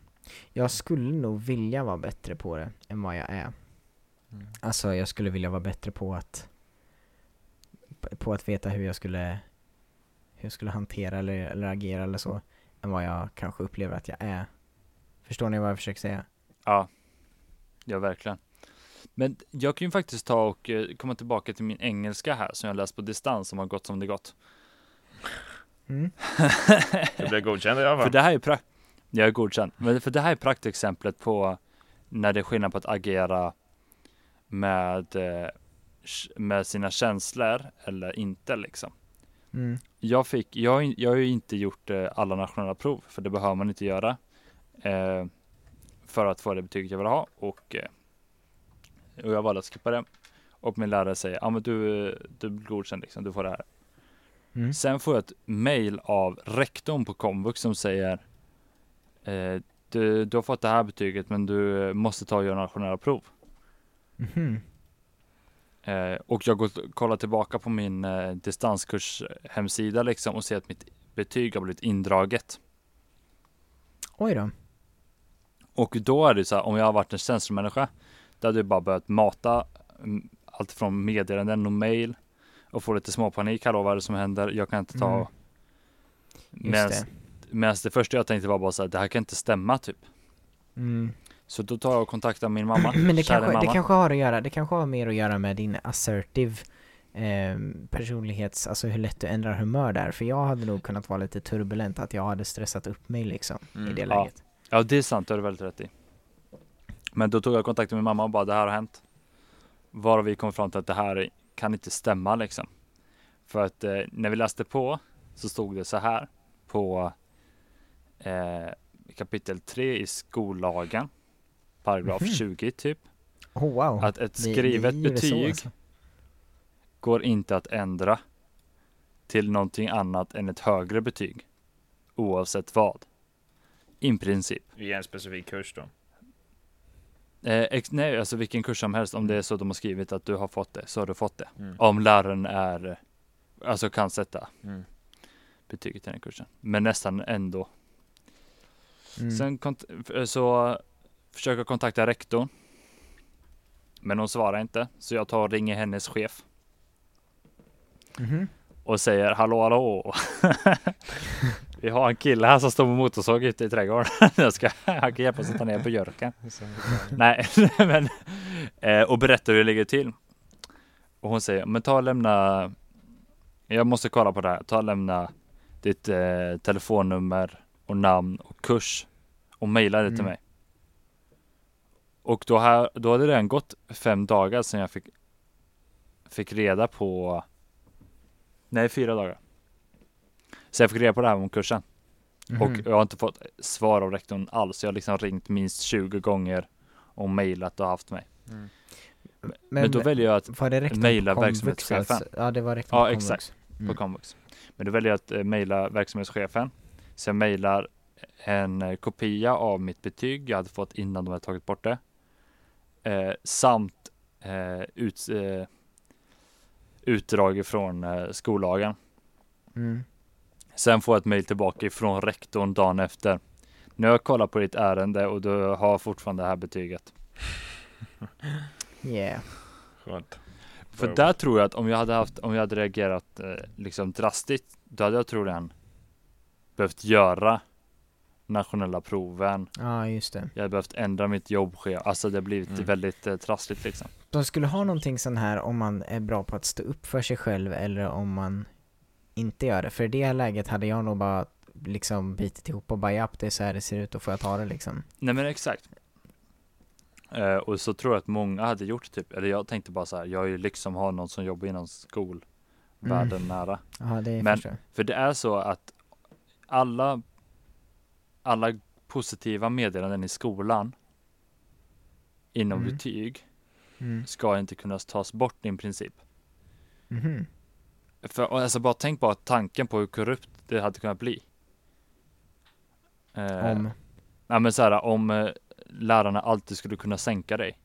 Jag skulle nog vilja vara bättre på det än vad jag är. Mm. Alltså jag skulle vilja vara bättre på att på att veta hur jag skulle hur jag skulle hantera eller, eller agera eller så än vad jag kanske upplever att jag är. Förstår ni vad jag försöker säga? Ja, ja verkligen. Men jag kan ju faktiskt ta och eh, komma tillbaka till min engelska här som jag läst på distans som har gått som det gått. Mm. Du blev godkänd i alla För fall. det här är pra- jag är godkänd. Men för det här är praktexemplet på när det är skillnad på att agera med, eh, med sina känslor eller inte liksom. Mm. Jag fick, jag, jag har ju inte gjort eh, alla nationella prov för det behöver man inte göra. Eh, för att få det betyget jag vill ha och, eh, och jag valde att skippa det. Och min lärare säger, ja ah, men du, du blir godkänd liksom, du får det här. Mm. Sen får jag ett mail av rektorn på komvux som säger eh, du, du har fått det här betyget men du måste ta och göra nationella prov. Mhm. Eh, och jag går kollar tillbaka på min eh, distanskurs hemsida liksom och ser att mitt betyg har blivit indraget. Oj då. Och då är det så här, om jag har varit en tjänstemänniska, då hade jag bara börjat mata mm, allt från meddelanden och mail och få lite småpanik. Hallå, vad är det som händer? Jag kan inte ta... Mm. Medan Just det. medan det första jag tänkte var bara så här, det här kan inte stämma typ. Mm. Så då tar jag och kontaktar min mamma. Men det kanske, det mamma. kanske har att göra, det kanske har mer att göra med din assertive eh, personlighets, alltså hur lätt du ändrar humör där. För jag hade nog kunnat vara lite turbulent, att jag hade stressat upp mig liksom i Mm. det Ja. läget. Ja, det är sant. Det har du väldigt rätt i. Men då tog jag kontakt med min mamma och bara det här har hänt. Varav vi kom fram till att det här kan inte stämma liksom. För att eh, när vi läste på så stod det så här på eh, kapitel 3 i skollagen. Paragraf Mhm. 20 typ. Oh wow. Att ett skrivet gjorde så, betyg alltså. går inte att ändra till någonting annat än ett högre betyg. Oavsett vad. I princip. I en specifik kurs då. Eh, ex, nej, alltså vilken kurs som helst. Om det är så de har skrivit att du har fått det, så har du fått det. Mm. Om läraren är, alltså kan sätta Mm. betyget i den kursen. Men nästan ändå. Mm. Sen kont- f- så försöker jag kontakta rektorn. Men hon svarar inte, så jag tar och ringer hennes chef Mhm. och säger hallå hallå. Vi har en kille här som står med motorsåg ute i trädgården. jag ska, han kan hjälpa oss att ta ner björken. Nej, men eh, och berättar hur det ligger till. Och hon säger, men ta och lämna. Jag måste kolla på det här. Ta och lämna ditt eh, telefonnummer och namn och kurs och mejla det till Mm. mig. Och då, här, då hade det redan gått fem dagar sedan jag fick fick reda på. Nej, fyra dagar. Så jag fick reda på det här om kursen. Och Mhm. jag har inte fått svar av rektorn alls. Jag har liksom ringt minst 20 gånger och mejlat och haft mig. Men, då väljer jag att mejla verksamhetschefen. alltså? Ja, det var rektorn Ja, exakt. Mm. på komvux. Men då väljer jag att eh, mejla verksamhetschefen. Så jag mejlar en eh, kopia av mitt betyg jag hade fått innan de hade tagit bort det. Eh, samt eh, ut, eh, utdrag från eh, skollagen. Mm. Sen får jag ett mejl tillbaka ifrån rektorn dagen efter. Nu har jag kollat på ditt ärende och du har fortfarande det här betyget. Yeah. Skönt. För där tror jag att om jag hade haft, om jag hade reagerat eh, liksom drastiskt, då hade jag troligen behövt göra nationella proven. Ja, just det. Jag hade behövt ändra mitt jobbschema. Alltså det har blivit Mm. väldigt eh, trassligt liksom. De skulle ha någonting sån här om man är bra på att stå upp för sig själv eller om man inte gör det. För i det läget hade jag nog bara liksom bitit ihop och bara japp, det är så här det ser ut och får jag ta det liksom. Nej men exakt. Eh, och så tror jag att många hade gjort typ, eller jag tänkte bara så här, jag är ju liksom har någon som jobbar inom skolvärlden nära. Ja, det Men- förstår jag. För det är så att alla, alla positiva meddelanden i skolan inom Mm. betyg Mm. ska inte kunna tas bort i princip. Mhm. För alltså bara tänk bara tanken på hur korrupt det hade kunnat bli. Eh, Om, Ja men så här, om eh, lärarna alltid skulle kunna sänka dig.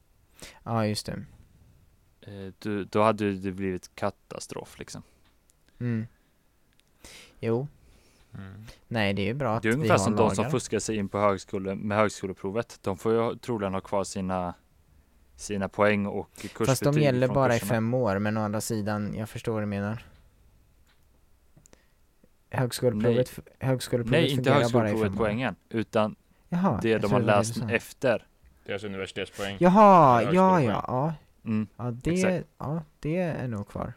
ja just det. Eh, du, då hade det blivit katastrof liksom. Mm. Jo, Mm. nej det är ju bra att Det är ungefär som de som lagar. fuskar sig in på högskole, med högskoleprovet. De får ju troligen ha kvar sina, sina poäng och kursbetyg. Fast de gäller bara i kurserna. fem år, men å andra sidan, jag förstår vad du menar. Högskoleprovet, f- högskoleprovet Nej, inte fungerar bara i högskoleprovet poängen, utan Jaha, det de har läst efter. Deras universitetspoäng. Jaha, Ja, ja, ja, ja. Mm. Ja, det, Exakt. ja, det är nog kvar.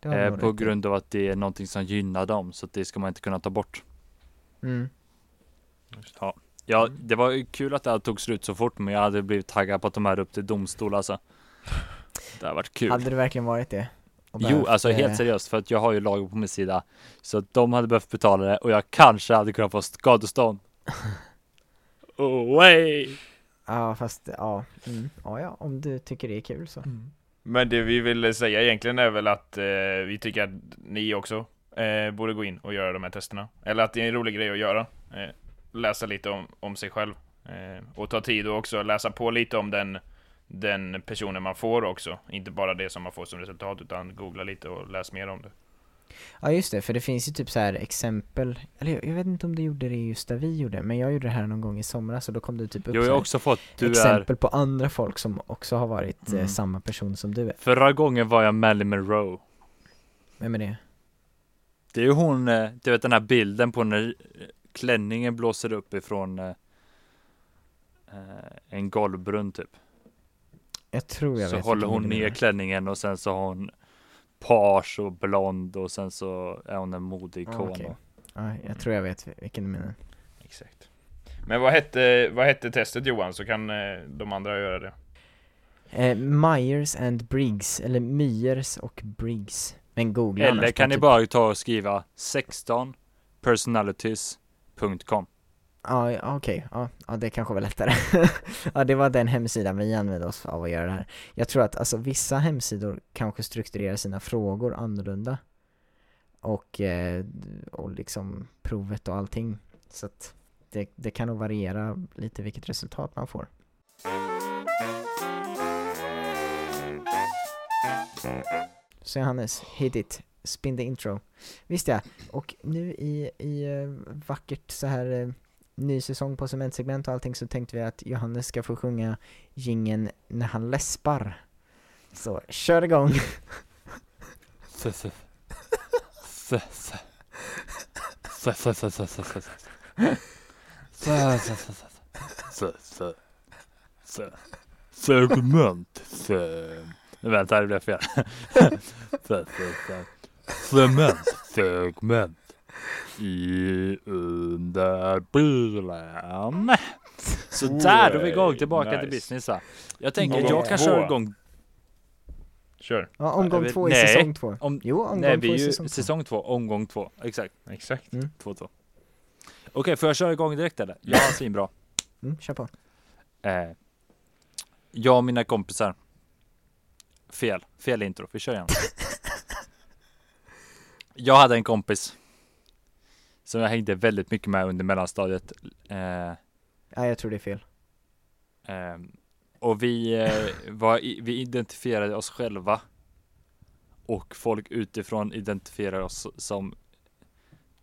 Det har du Eh, på grund av att det är någonting som gynnar dem, så det ska man inte kunna ta bort. Mm. Ja, det var ju kul att det här tog slut så fort, men jag hade blivit taggad på att de här upp till domstol alltså. Det har varit kul. Hade det verkligen varit det? Jo, alltså eh, helt seriöst, för att jag har ju lagen på min sida. Så att de hade behövt betala det och jag kanske hade kunnat få skadestånd. Oh, way. Ja, fast ja, mm. ja, ja, om du tycker det är kul så. Men det vi vill säga egentligen är väl att eh, vi tycker att ni också eh, borde gå in och göra de här testerna. Eller att det är en rolig grej att göra. Eh, läsa lite om, om sig själv. Eh, och ta tid och också läsa på lite om den den personen man får också. Inte bara det som man får som resultat utan googla lite och läs mer om det. Ja just det, för det finns ju typ så här exempel, eller jag, jag vet inte om du gjorde det just där vi gjorde, men jag gjorde det här någon gång i somras och då kom det typ upp Jo, jag har också fått, du är exempel på andra folk som också har varit eh, Mm. samma person som du är. Förra gången var jag Marilyn Monroe Vem är det? Det är ju hon, eh, du vet den här bilden på när eh, klänningen blåser upp ifrån eh, eh, en golvbrunn typ. Jag tror jag så vet håller vilken hon ner klänningen och sen så har hon page och blond och sen så är hon en modeikon. Ah, okej. Ja, jag tror jag vet vilken du menar. Exakt. Men vad hette, vad hette testet Johan? Så kan eh, de andra göra det. Eh, Myers and Briggs, eller Myers och Briggs. Men googla Eller kan ni typ- bara ta och skriva 16 personalities.com Ja, ah, okej, ja, ja det kanske var lättare. ja, det var den hemsidan vi använde oss av att göra det här. Jag tror att alltså vissa hemsidor kanske strukturerar sina frågor annorlunda. Och, eh, och liksom provet och allting. Så att det, det kan nog variera lite vilket resultat man får. Så Johannes, hit it. Spin the intro. Visst ja, och nu i, i eh, vackert så här eh, ny säsong på cementsegment och allting så tänkte vi att Johannes ska få sjunga gingen när han läspar. Så kör igång! Segment. Vänta, det blev fel. Cement. Segment. I under bilen. Så där, då är vi igång tillbaka till Nice. business va. Jag tänker, Omgång jag kan två. köra igång Kör. Ja, omgång två i nej. säsong två. om, Jo, omgång Nej, två vi är i ju säsong säsong, två. två, omgång två. Exakt, Exakt. två, två. Okej, får jag köra igång direkt eller? Ja, svinbra. Mm, kör på. Eh, jag och mina kompisar. Fel, fel intro. Vi kör igen. jag hade en kompis. Som jag hängde väldigt mycket med under mellanstadiet. Eh, Ja, jag tror det är fel. Ehm, och vi, eh, var, vi identifierade oss själva. Och folk utifrån identifierade oss som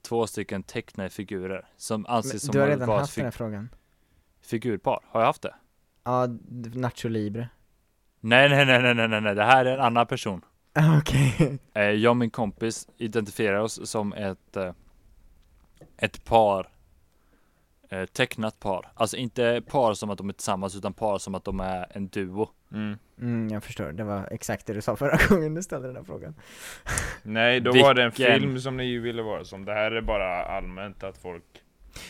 två stycken tecknade figurer. Som anses som du har redan haft den här frågan. figurpar. Har jag haft det? Ja, Nacho Libre. Nej, nej, nej, nej, nej, nej, nej. Det här är en annan person. Okej. Eh, jag och min kompis identifierar oss som ett, ett par. Eh, tecknat par. Alltså inte par som att de är tillsammans utan par som att de är en duo. Mm. Mm, jag förstår. Det var exakt det du sa förra gången du ställde den här frågan. Nej, då var det en Vilken- film som ni ville vara som. Det här är bara allmänt att folk...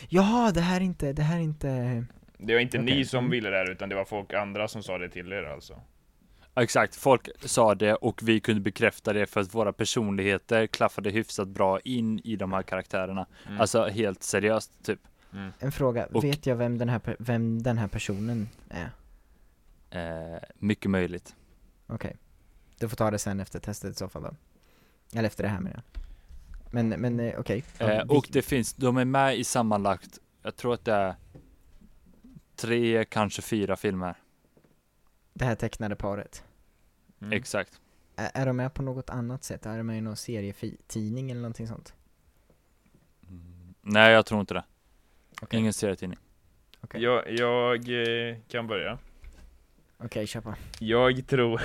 Jaha, det här är inte, det här är inte... Det var inte Okej. ni som ville det här, utan det var folk andra som sa det till er alltså. Exakt, folk sa det och vi kunde bekräfta det för att våra personligheter klaffade hyfsat bra in i de här karaktärerna. Mm. Alltså helt seriöst typ. En fråga, Och- vet jag vem den här, vem den här personen är? Eh, mycket möjligt. Okej. Du får ta det sen efter testet i så fall då. Eller efter det här med det. Men, men eh, okej. Ja, Eh, vi- och det finns, de är med i sammanlagt, jag tror att det är tre, kanske fyra filmer. Det här tecknade paret. Mm. Exakt. Är, är de med på något annat sätt? Är de med i någon serietidning eller någonting sånt? Nej, jag tror inte det. Okej. Ingen serietidning. Okej, Jag, jag eh, kan börja. Okej, kör på. Jag tror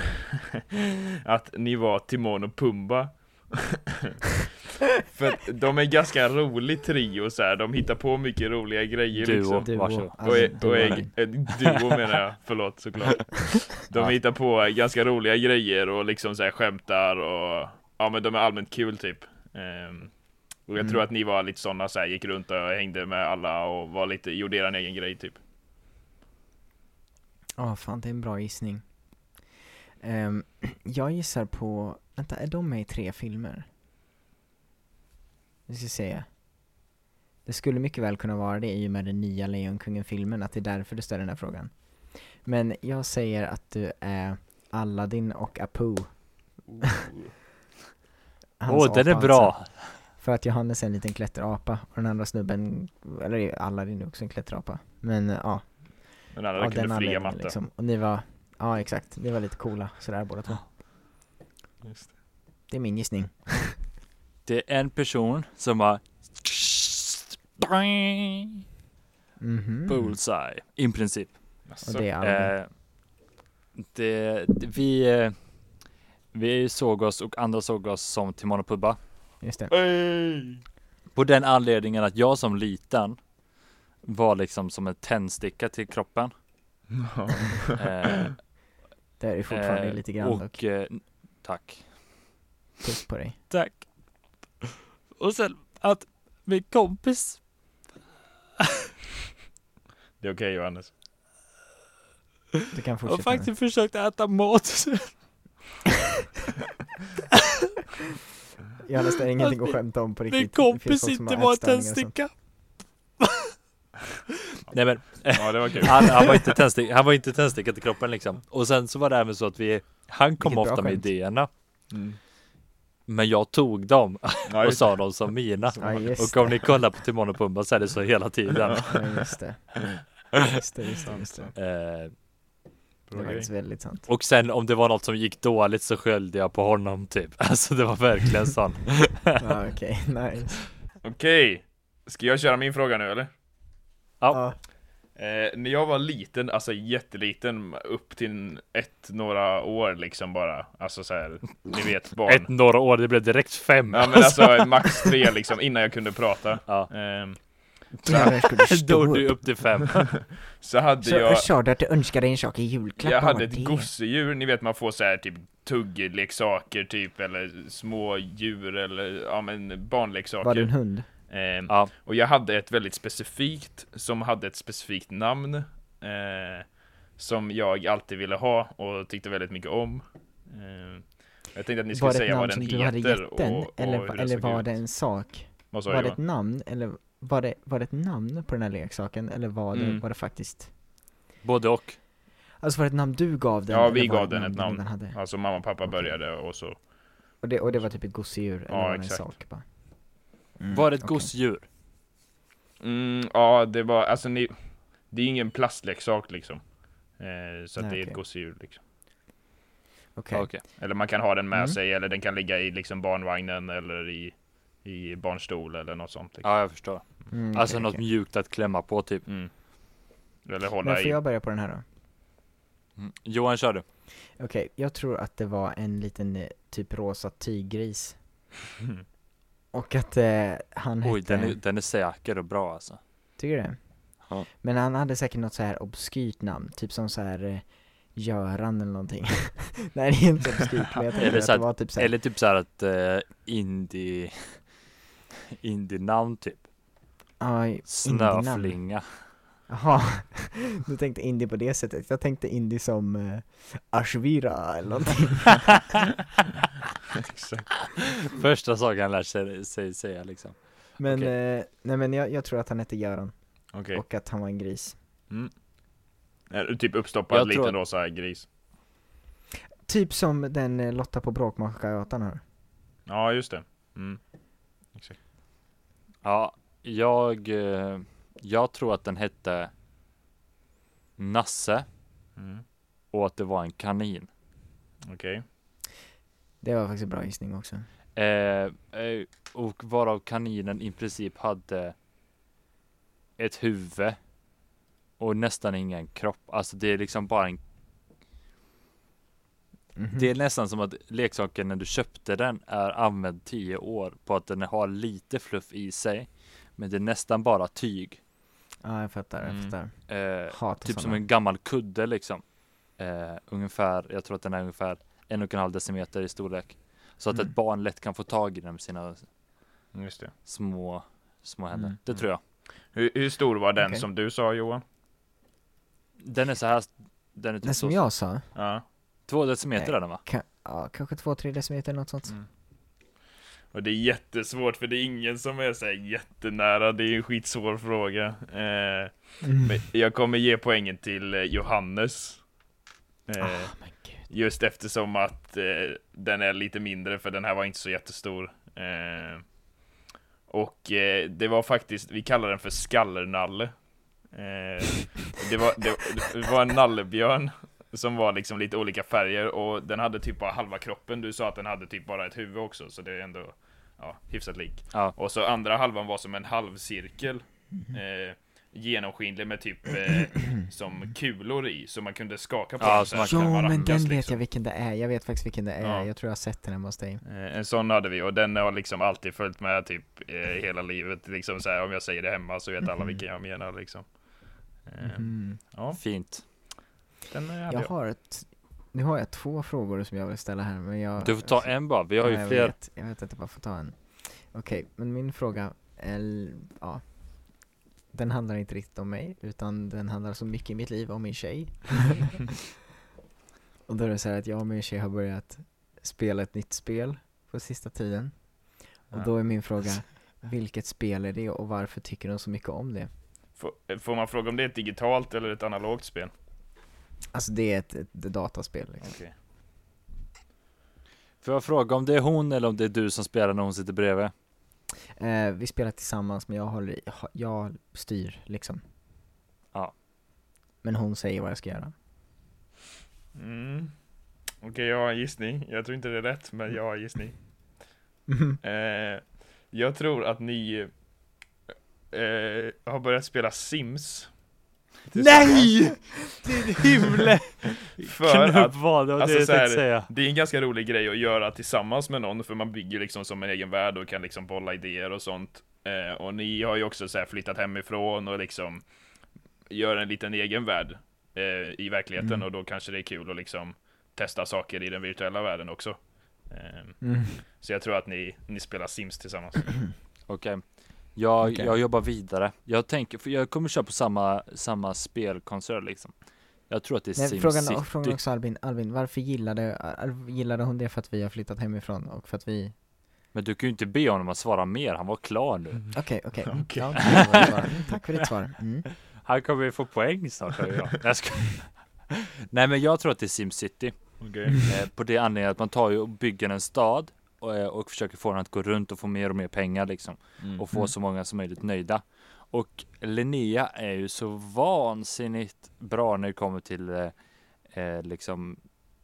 att ni var Timon och Pumba. För de är ganska rolig trio så här. de hittar på mycket roliga grejer Duo. liksom. Duo. varsågod. Och, Alltså, är, duo. och är, duo menar jag, förlåt såklart. De Ja. hittar på ganska roliga grejer och liksom så här skämtar och ja men de är allmänt kul typ. Ehm, och jag Mm. tror att ni var lite sådana så här, gick runt och hängde med alla och var lite, gjorde er egen grej typ. Ja, fan det är en bra gissning. Ehm, jag gissar på, vänta, är de med i tre filmer? Vi ska se. Det skulle mycket väl kunna vara det i och med den nya Lejonkungen-filmen, att det är därför du ställer den här frågan. Men jag säger att du är Aladdin och Apu. Åh, Hans den är bra! alltså. För att Johannes är en liten klätterapa och den andra snubben, eller Aladdin är också en klätterapa. Men ja, Men alla kunde anledningen matta. liksom. Och ni var, Ja exakt, det var lite coola sådär båda två. Det är min gissning. Det är en person som har Mhm. bullseye, i princip. Och det är Albin. Eh, det, det, vi, vi såg oss och andra såg oss som Timon och Pubba. Just det. Hey! På den anledningen att jag som liten var liksom som en tändsticka till kroppen. Eh, Det är fortfarande eh, lite grann dock. och, eh, tack. Puss på dig. Tack. Och sen att min kompis Det är okej Johannes. Du kan har fortsätta nu. faktiskt försökt äta mat. Johannes, det är ingenting Att att skämta om på riktigt. Min Det finns kompis folk som inte har var en tändsticka. Nej men Ja, det var kul. han, han var inte tändsticka, han var inte tändsticka till kroppen liksom. Och sen så var det även så att vi, han kom Vilket ofta med skämt. idéerna. Mm. Men jag tog dem Ja, och sa dem som mina. Ja Och om ni kollar på Timon och Pumba så är det så hela tiden. det. Ja, just det. Just det, just det, just det. Eh, Det faktiskt väldigt sant. och sen om det var något som gick dåligt så sköljde jag på honom typ. Alltså det var verkligen sån. Ja okej, nice. Okej. Ska jag köra min fråga nu eller? Ja. Eh, när jag var liten, alltså jätteliten, upp till ett, några år liksom bara. Alltså så här, ni vet barn. Ett några år, det blev direkt fem. Ja men alltså max tre liksom, innan jag kunde prata. Ja. Skulle du Då du upp? till fem. så hade Så, jag, sa du att du önskade en sak i julklapp? jag hade ett det? gosedjur, ni vet man får så här typ tuggleksaker typ, eller små djur eller ja men barnleksaker. Var det en hund? Ehm, Ja. Och jag hade ett väldigt specifikt, som hade ett specifikt namn. Eh, som jag alltid ville ha och tyckte väldigt mycket om. Eh, jag tänkte att ni skulle Var det ett säga vad namn den som du hade heter gett den? och, och Eller, den eller var ut. det en sak? Vad sa Var det jag? ett namn? Eller var det, var det ett namn på den här leksaken? Eller var det, Mm. var det faktiskt? Både och. Alltså var det ett namn du gav den? Ja, vi gav det den ett namn. Den hade? Alltså mamma och pappa Okej. började och så. Och, det, och det var typ ett gosedjur? Eller Ja, var det en sak bara? Mm, Var det ett okej. gosedjur? Mm, ja, det var, alltså ni, det är ingen plastleksak liksom. Eh, så att Nej, det är ett gosedjur liksom. Okej. Okej. Eller man kan ha den med Mm. sig, eller den kan ligga i liksom barnvagnen eller i, i barnstol eller något sånt. Liksom. Ja, jag förstår. Mm, Alltså något mjukt att klämma på typ. Mm. Eller hålla Men får i. jag börja på den här då? Mm. Johan, kör du. Okej, jag tror att det var en liten eh, typ rosa tyggris. Och att eh, han Oj, hette... den är, den är säker och bra alltså. Tycker du det? Ja. Men han hade säkert något så här obskyrt namn, typ som så här eh, Göran eller någonting. Nej det är inte obskyrt men jag tänker att så det att- var typ så här, Eller typ så här att uh, indie Indie-namn typ. ja. Snöflinga. Jaha, du tänkte indie på det sättet. Jag tänkte indie som eh, Ashvira eller någonting. Exakt. Första saken han lär sig, sig säga liksom. Men, Okej. eh, nej men jag, jag tror att han hette Göran Okej. och att han var en gris. Mm. Eh, Typ uppstoppad Jag tror liten att- rosa gris. Typ som den eh, Lotta på Bråkmakargatan har. Ja, just det. Mm. Ja, jag, eh, jag tror att den hette Nasse Mm. och att det var en kanin. Okej. Det var faktiskt en bra gissning också. Eh, eh, och varav kaninen i princip hade ett huvud och nästan ingen kropp. Alltså det är liksom bara en Mhm. Det är nästan som att leksaken när du köpte den är använd 10 år på att den har lite fluff i sig. Men det är nästan bara tyg. Ja jag fattar, jag Mm. fattar. Eh, Hatar typ som såna. en gammal kudde liksom. Eh, ungefär, jag tror att den är ungefär en och en halv decimeter i storlek. Så att Mm. ett barn lätt kan få tag i den med sina Just det. små, små händer. Mm. Det tror jag. Hur, hur stor var den Okej. som du sa Johan? Den är så här, den är typ Den så, som jag sa, Ja. två decimeter Nej. är den va? ka- ja, kanske två, tre decimeter något sånt. Och det är jättesvårt för det är ingen som är så jättenära, det är en skitsvår fråga. Eh, Mm. men jag kommer ge poängen till eh, Johannes. Eh, gud. Just eftersom att eh, den är lite mindre, för den här var inte så jättestor. Eh, och eh, det var faktiskt, vi kallar den för skallernalle. Det, var, det, det var en nallebjörn som var liksom lite olika färger och den hade typ bara halva kroppen. Du sa att den hade typ bara ett huvud också, så det är ändå ja, hyfsat lik. Ja. Och så andra halvan var som en halvcirkel. Mhm. Eh, genomskinlig med typ eh, som kulor i, så man kunde skaka på Ja, den Ja men den vet liksom. jag vilken det är, jag vet faktiskt vilken det är, Ja. jag tror jag har sett den hemma hos dig Eh, En sån hade vi och den har liksom alltid följt med typ eh, hela livet. Liksom så här, om jag säger det hemma så vet alla vilken jag menar liksom. Eh, Mhm. Ja, Fint. Den Jag jag. har ett, nu har jag två frågor som jag vill ställa här men jag Du får ta en bara, vi har ju Ja, jag fler. Vet, jag vet att jag bara får ta en Okej, men min fråga är, ja Den handlar inte riktigt om mig, utan den handlar så mycket i mitt liv om min tjej Och då är det så här att jag och min tjej har börjat spela ett nytt spel på sista tiden Och Ja. då är min fråga, vilket spel är det och varför tycker hon så mycket om det? Får, får man fråga om det är ett digitalt eller ett analogt spel? Alltså det är ett, ett, dataspel liksom. Okej. Får jag fråga om det är hon eller om det är du som spelar när hon sitter bredvid? eh, Vi spelar tillsammans men jag håller jag styr liksom Ja. Men hon säger vad jag ska göra Mm. Okej, jag har en gissning. Jag tror inte det är rätt, men jag har en gissning. Eh, jag tror att ni eh, har börjat spela Sims. Nej! Din himle! För att Knubb var det, och alltså det så jag här- tänkte säga. det är en ganska rolig grej att göra tillsammans med någon, för man bygger liksom som en egen värld och kan liksom bolla idéer och sånt. Eh, och ni har ju också så här flyttat hemifrån och liksom gör en liten egen värld eh, i verkligheten Mm. och då kanske det är kul att liksom testa saker i den virtuella världen också. Eh, Mm. så jag tror att ni, ni spelar Sims tillsammans. Okej. Jag, Okej. jag jobbar vidare. Jag tänker, för jag kommer köra på samma, samma spelkonsol liksom. Jag tror att det är Nej, Sim frågan, City. frågan också Albin, Albin, varför gillade, gillade hon det för att vi har flyttat hemifrån och för att vi Men du kan ju inte be honom att svara mer, han var klar nu. Okej, okej, Okej. Ditt svar. Mm, tack för ditt svar mm. Han kommer ju få poäng snart jag. jag ska... Nej men jag tror att det är Sim City. Okej. Eh, på det anledningen att man tar ju och bygger en stad och, eh, och försöker få den att gå runt och få mer och mer pengar liksom. Mm. Och få Mm. så många som möjligt nöjda. Och Linnea är ju så vansinnigt bra när det kommer till eh, eh, liksom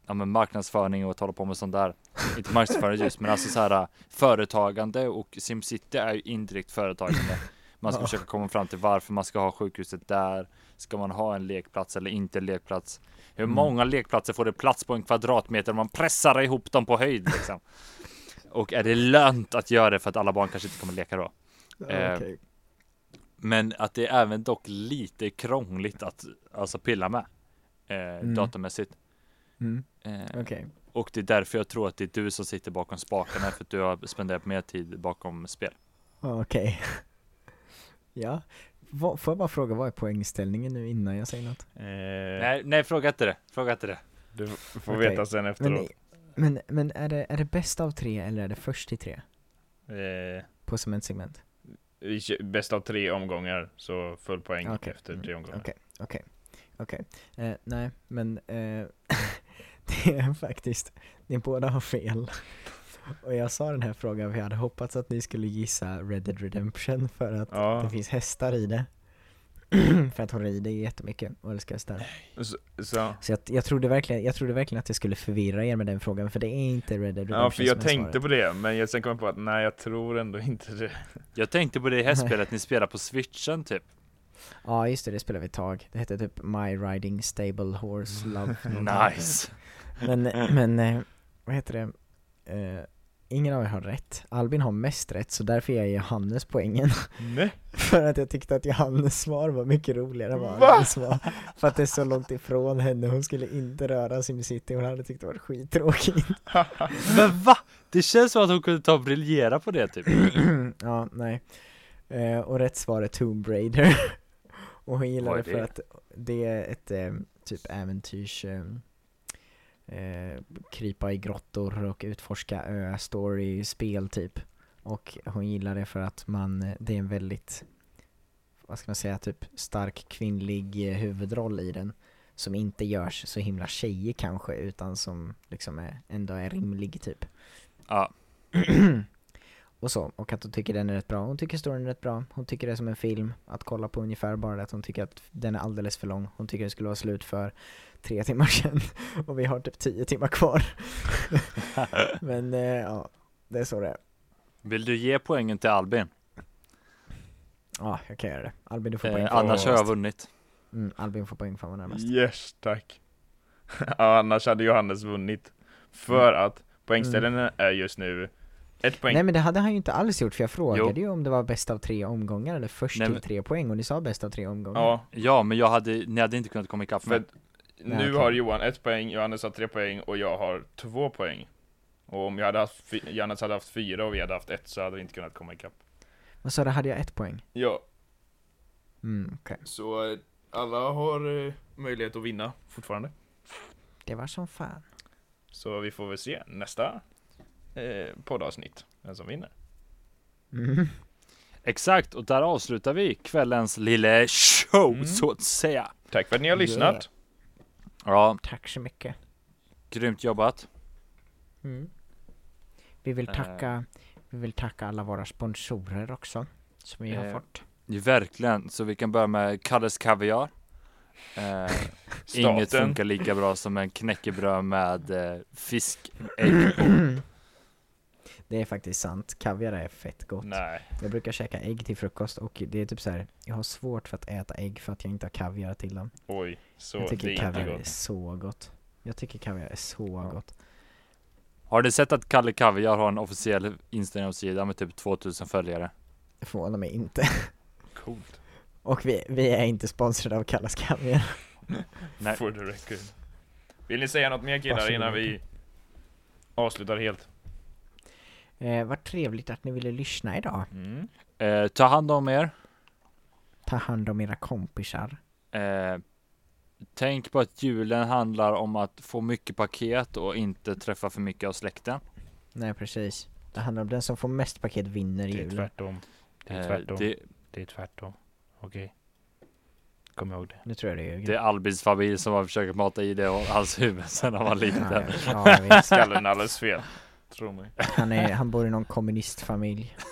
ja, men marknadsföring och att hålla på med sånt där. Inte marknadsföring just, men alltså så här företagande och SimCity är ju indirekt företagande. Man ska Ja. försöka komma fram till varför man ska ha sjukhuset där. Ska man ha en lekplats eller inte en lekplats? Hur Mm. många lekplatser får det plats på en kvadratmeter om man pressar ihop dem på höjd liksom? Och är det lönt att göra det för att alla barn kanske inte kommer leka då? Eh, Okej. Men att det är även dock lite krångligt att alltså pilla med eh, Mm. datamässigt. Mm, Eh, okej. och det är därför jag tror att det är du som sitter bakom spakarna för att du har spenderat mer tid bakom spel. Okej. Ja, vad, får jag bara fråga, vad är poängställningen nu innan jag säger något? Eh, Nej, nej, fråga inte det. Fråga inte det. Du får Okej. veta sen efteråt. Men, men är, det, är det bäst av tre eller är det först till tre? Eh, På cementsegment? vi bäst av tre omgångar, så full poäng Okej. efter Mm, tre omgångar. Okej, okej, okej. Eh, nej, men eh, det är faktiskt, ni båda har fel. Och jag sa den här frågan för jag hade hoppats att ni skulle gissa Red Dead Redemption för att Ja. det finns hästar i det. för att hon rider jättemycket och älskar hästar. Så, så, Så jag, jag, trodde verkligen, jag trodde verkligen att jag skulle förvirra er med den frågan, för det är inte Red Dead Redemption ja, för jag tänkte svaret. på det, men jag sen kom jag på att nej, jag tror ändå inte det. Jag tänkte på det i hästspelet ni spelar på switchen typ. Ja just det, det spelade vi ett tag. Det hette typ My Riding Stable Horse Love. Nice. Men, men, eh, vad heter det? Eh, ingen av er har rätt. Albin har mest rätt, så därför ger jag Johannes poängen. Nej. För att jag tyckte att Johannes svar var mycket roligare än vad Va? Svar. För att det är så långt ifrån henne, hon skulle inte röra SimCity, hon hade tyckt det var skittråkigt. Men va? Det känns som att hon kunde ta och briljera på det typ. ja, nej. Eh, och rätt svar är Tomb Raider. och hon gillar det för att det är ett eh, typ äventyrs eh, eh, krypa i grottor och utforska ö, story, spel typ. Och hon gillar det för att man, eh, det är en väldigt, vad ska man säga, typ stark kvinnlig eh, huvudroll i den. Som inte görs så himla tjejer kanske, utan som liksom är, ändå är rimlig typ. Ja. och så, och att hon tycker den är rätt bra. Hon tycker storyn är rätt bra. Hon tycker det är som en film att kolla på ungefär, bara det att hon tycker att den är alldeles för lång. Hon tycker det skulle vara slut för tre timmar sedan och vi har typ tio timmar kvar. Men eh, ja, det är så det är. Vill du ge poängen till Albin? Ja, jag kan göra det. Albin du får poäng Eh, annars har jag vunnit. Mm, Albin får poäng för att vara närmast. Yes, tack. ja, annars hade Johannes vunnit. För att poängställningen är just nu ett poäng. Nej men det hade han ju inte alls gjort för jag frågade Jo. ju om det var bäst av tre omgångar eller först Nej, till tre poäng och ni sa bäst av tre omgångar. Ja, Ja, men jag hade, ni hade inte kunnat komma ikapp mig. nu okej. har Johan ett poäng, Johannes har tre poäng och jag har två poäng. Och om jag hade haft, Johannes hade haft fyra och vi hade haft ett så hade vi inte kunnat komma ikapp. Vad sa du, hade jag ett poäng? Ja, Mm, okej. så eh, alla har eh, möjlighet att vinna fortfarande. Det var som fan. Så vi får väl se nästa eh, poddavsnitt, vem som vinner. Mm. Exakt, och där avslutar vi kvällens lilla show, Mm. så att säga. Tack för att ni har lyssnat. Ja, Tack så mycket. grymt jobbat. Mm. Vi vill Eh. tacka, vi vill tacka alla våra sponsorer också, som vi har Eh, fått. Verkligen, så vi kan börja med Kalles Kaviar. Eh, inget funkar lika bra som en knäckebröd med eh, fiskägg på. Det är faktiskt sant, kaviar är fett gott. Nej. Jag brukar käka ägg till frukost och det är typ så här. jag har svårt för att äta ägg för att jag inte har kaviar till dem. Oj, så jag det tycker är kaviar inte är så gott. Jag tycker kaviar är så gott. Har ni sett att Kalle Kaviar har en officiell Instagram-sida med typ 2000 följare? Det förvånar mig inte. Coolt. Och vi, vi är inte sponsrade av Kallas Kaviar. Nej. For the record. Vill ni säga något mer killar Varsågod. innan vi avslutar helt? Eh, vad trevligt att ni ville lyssna idag. Mm. Eh, ta hand om er. Ta hand om era kompisar. Eh, tänk på att julen handlar om att få mycket paket och inte träffa för mycket av släkten. Nej precis. Det handlar om den som får mest paket vinner i Det är julen. tvärtom. Det är Eh, tvärtom. det, Det är tvärtom. Okej. Kom ihåg det. Nu tror jag det är det är Albins familj som har försökt mata i det i hans huvud sen han var liten. Ja, ja. Skallen är alldeles fel. Tro mig. Han, är, han bor i någon kommunistfamilj.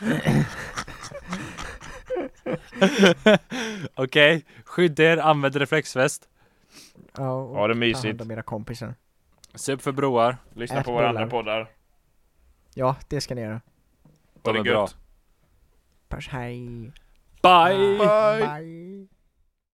Okej, skydda er, använd reflexväst. Ja, och Ha det Ta mysigt. hand om era kompisar. Se upp för broar. Lyssna Ät på våra andra poddar. Ja, det ska ni göra. De Ha är det bra. gött. Puss, hej. Bye! Bye. Bye.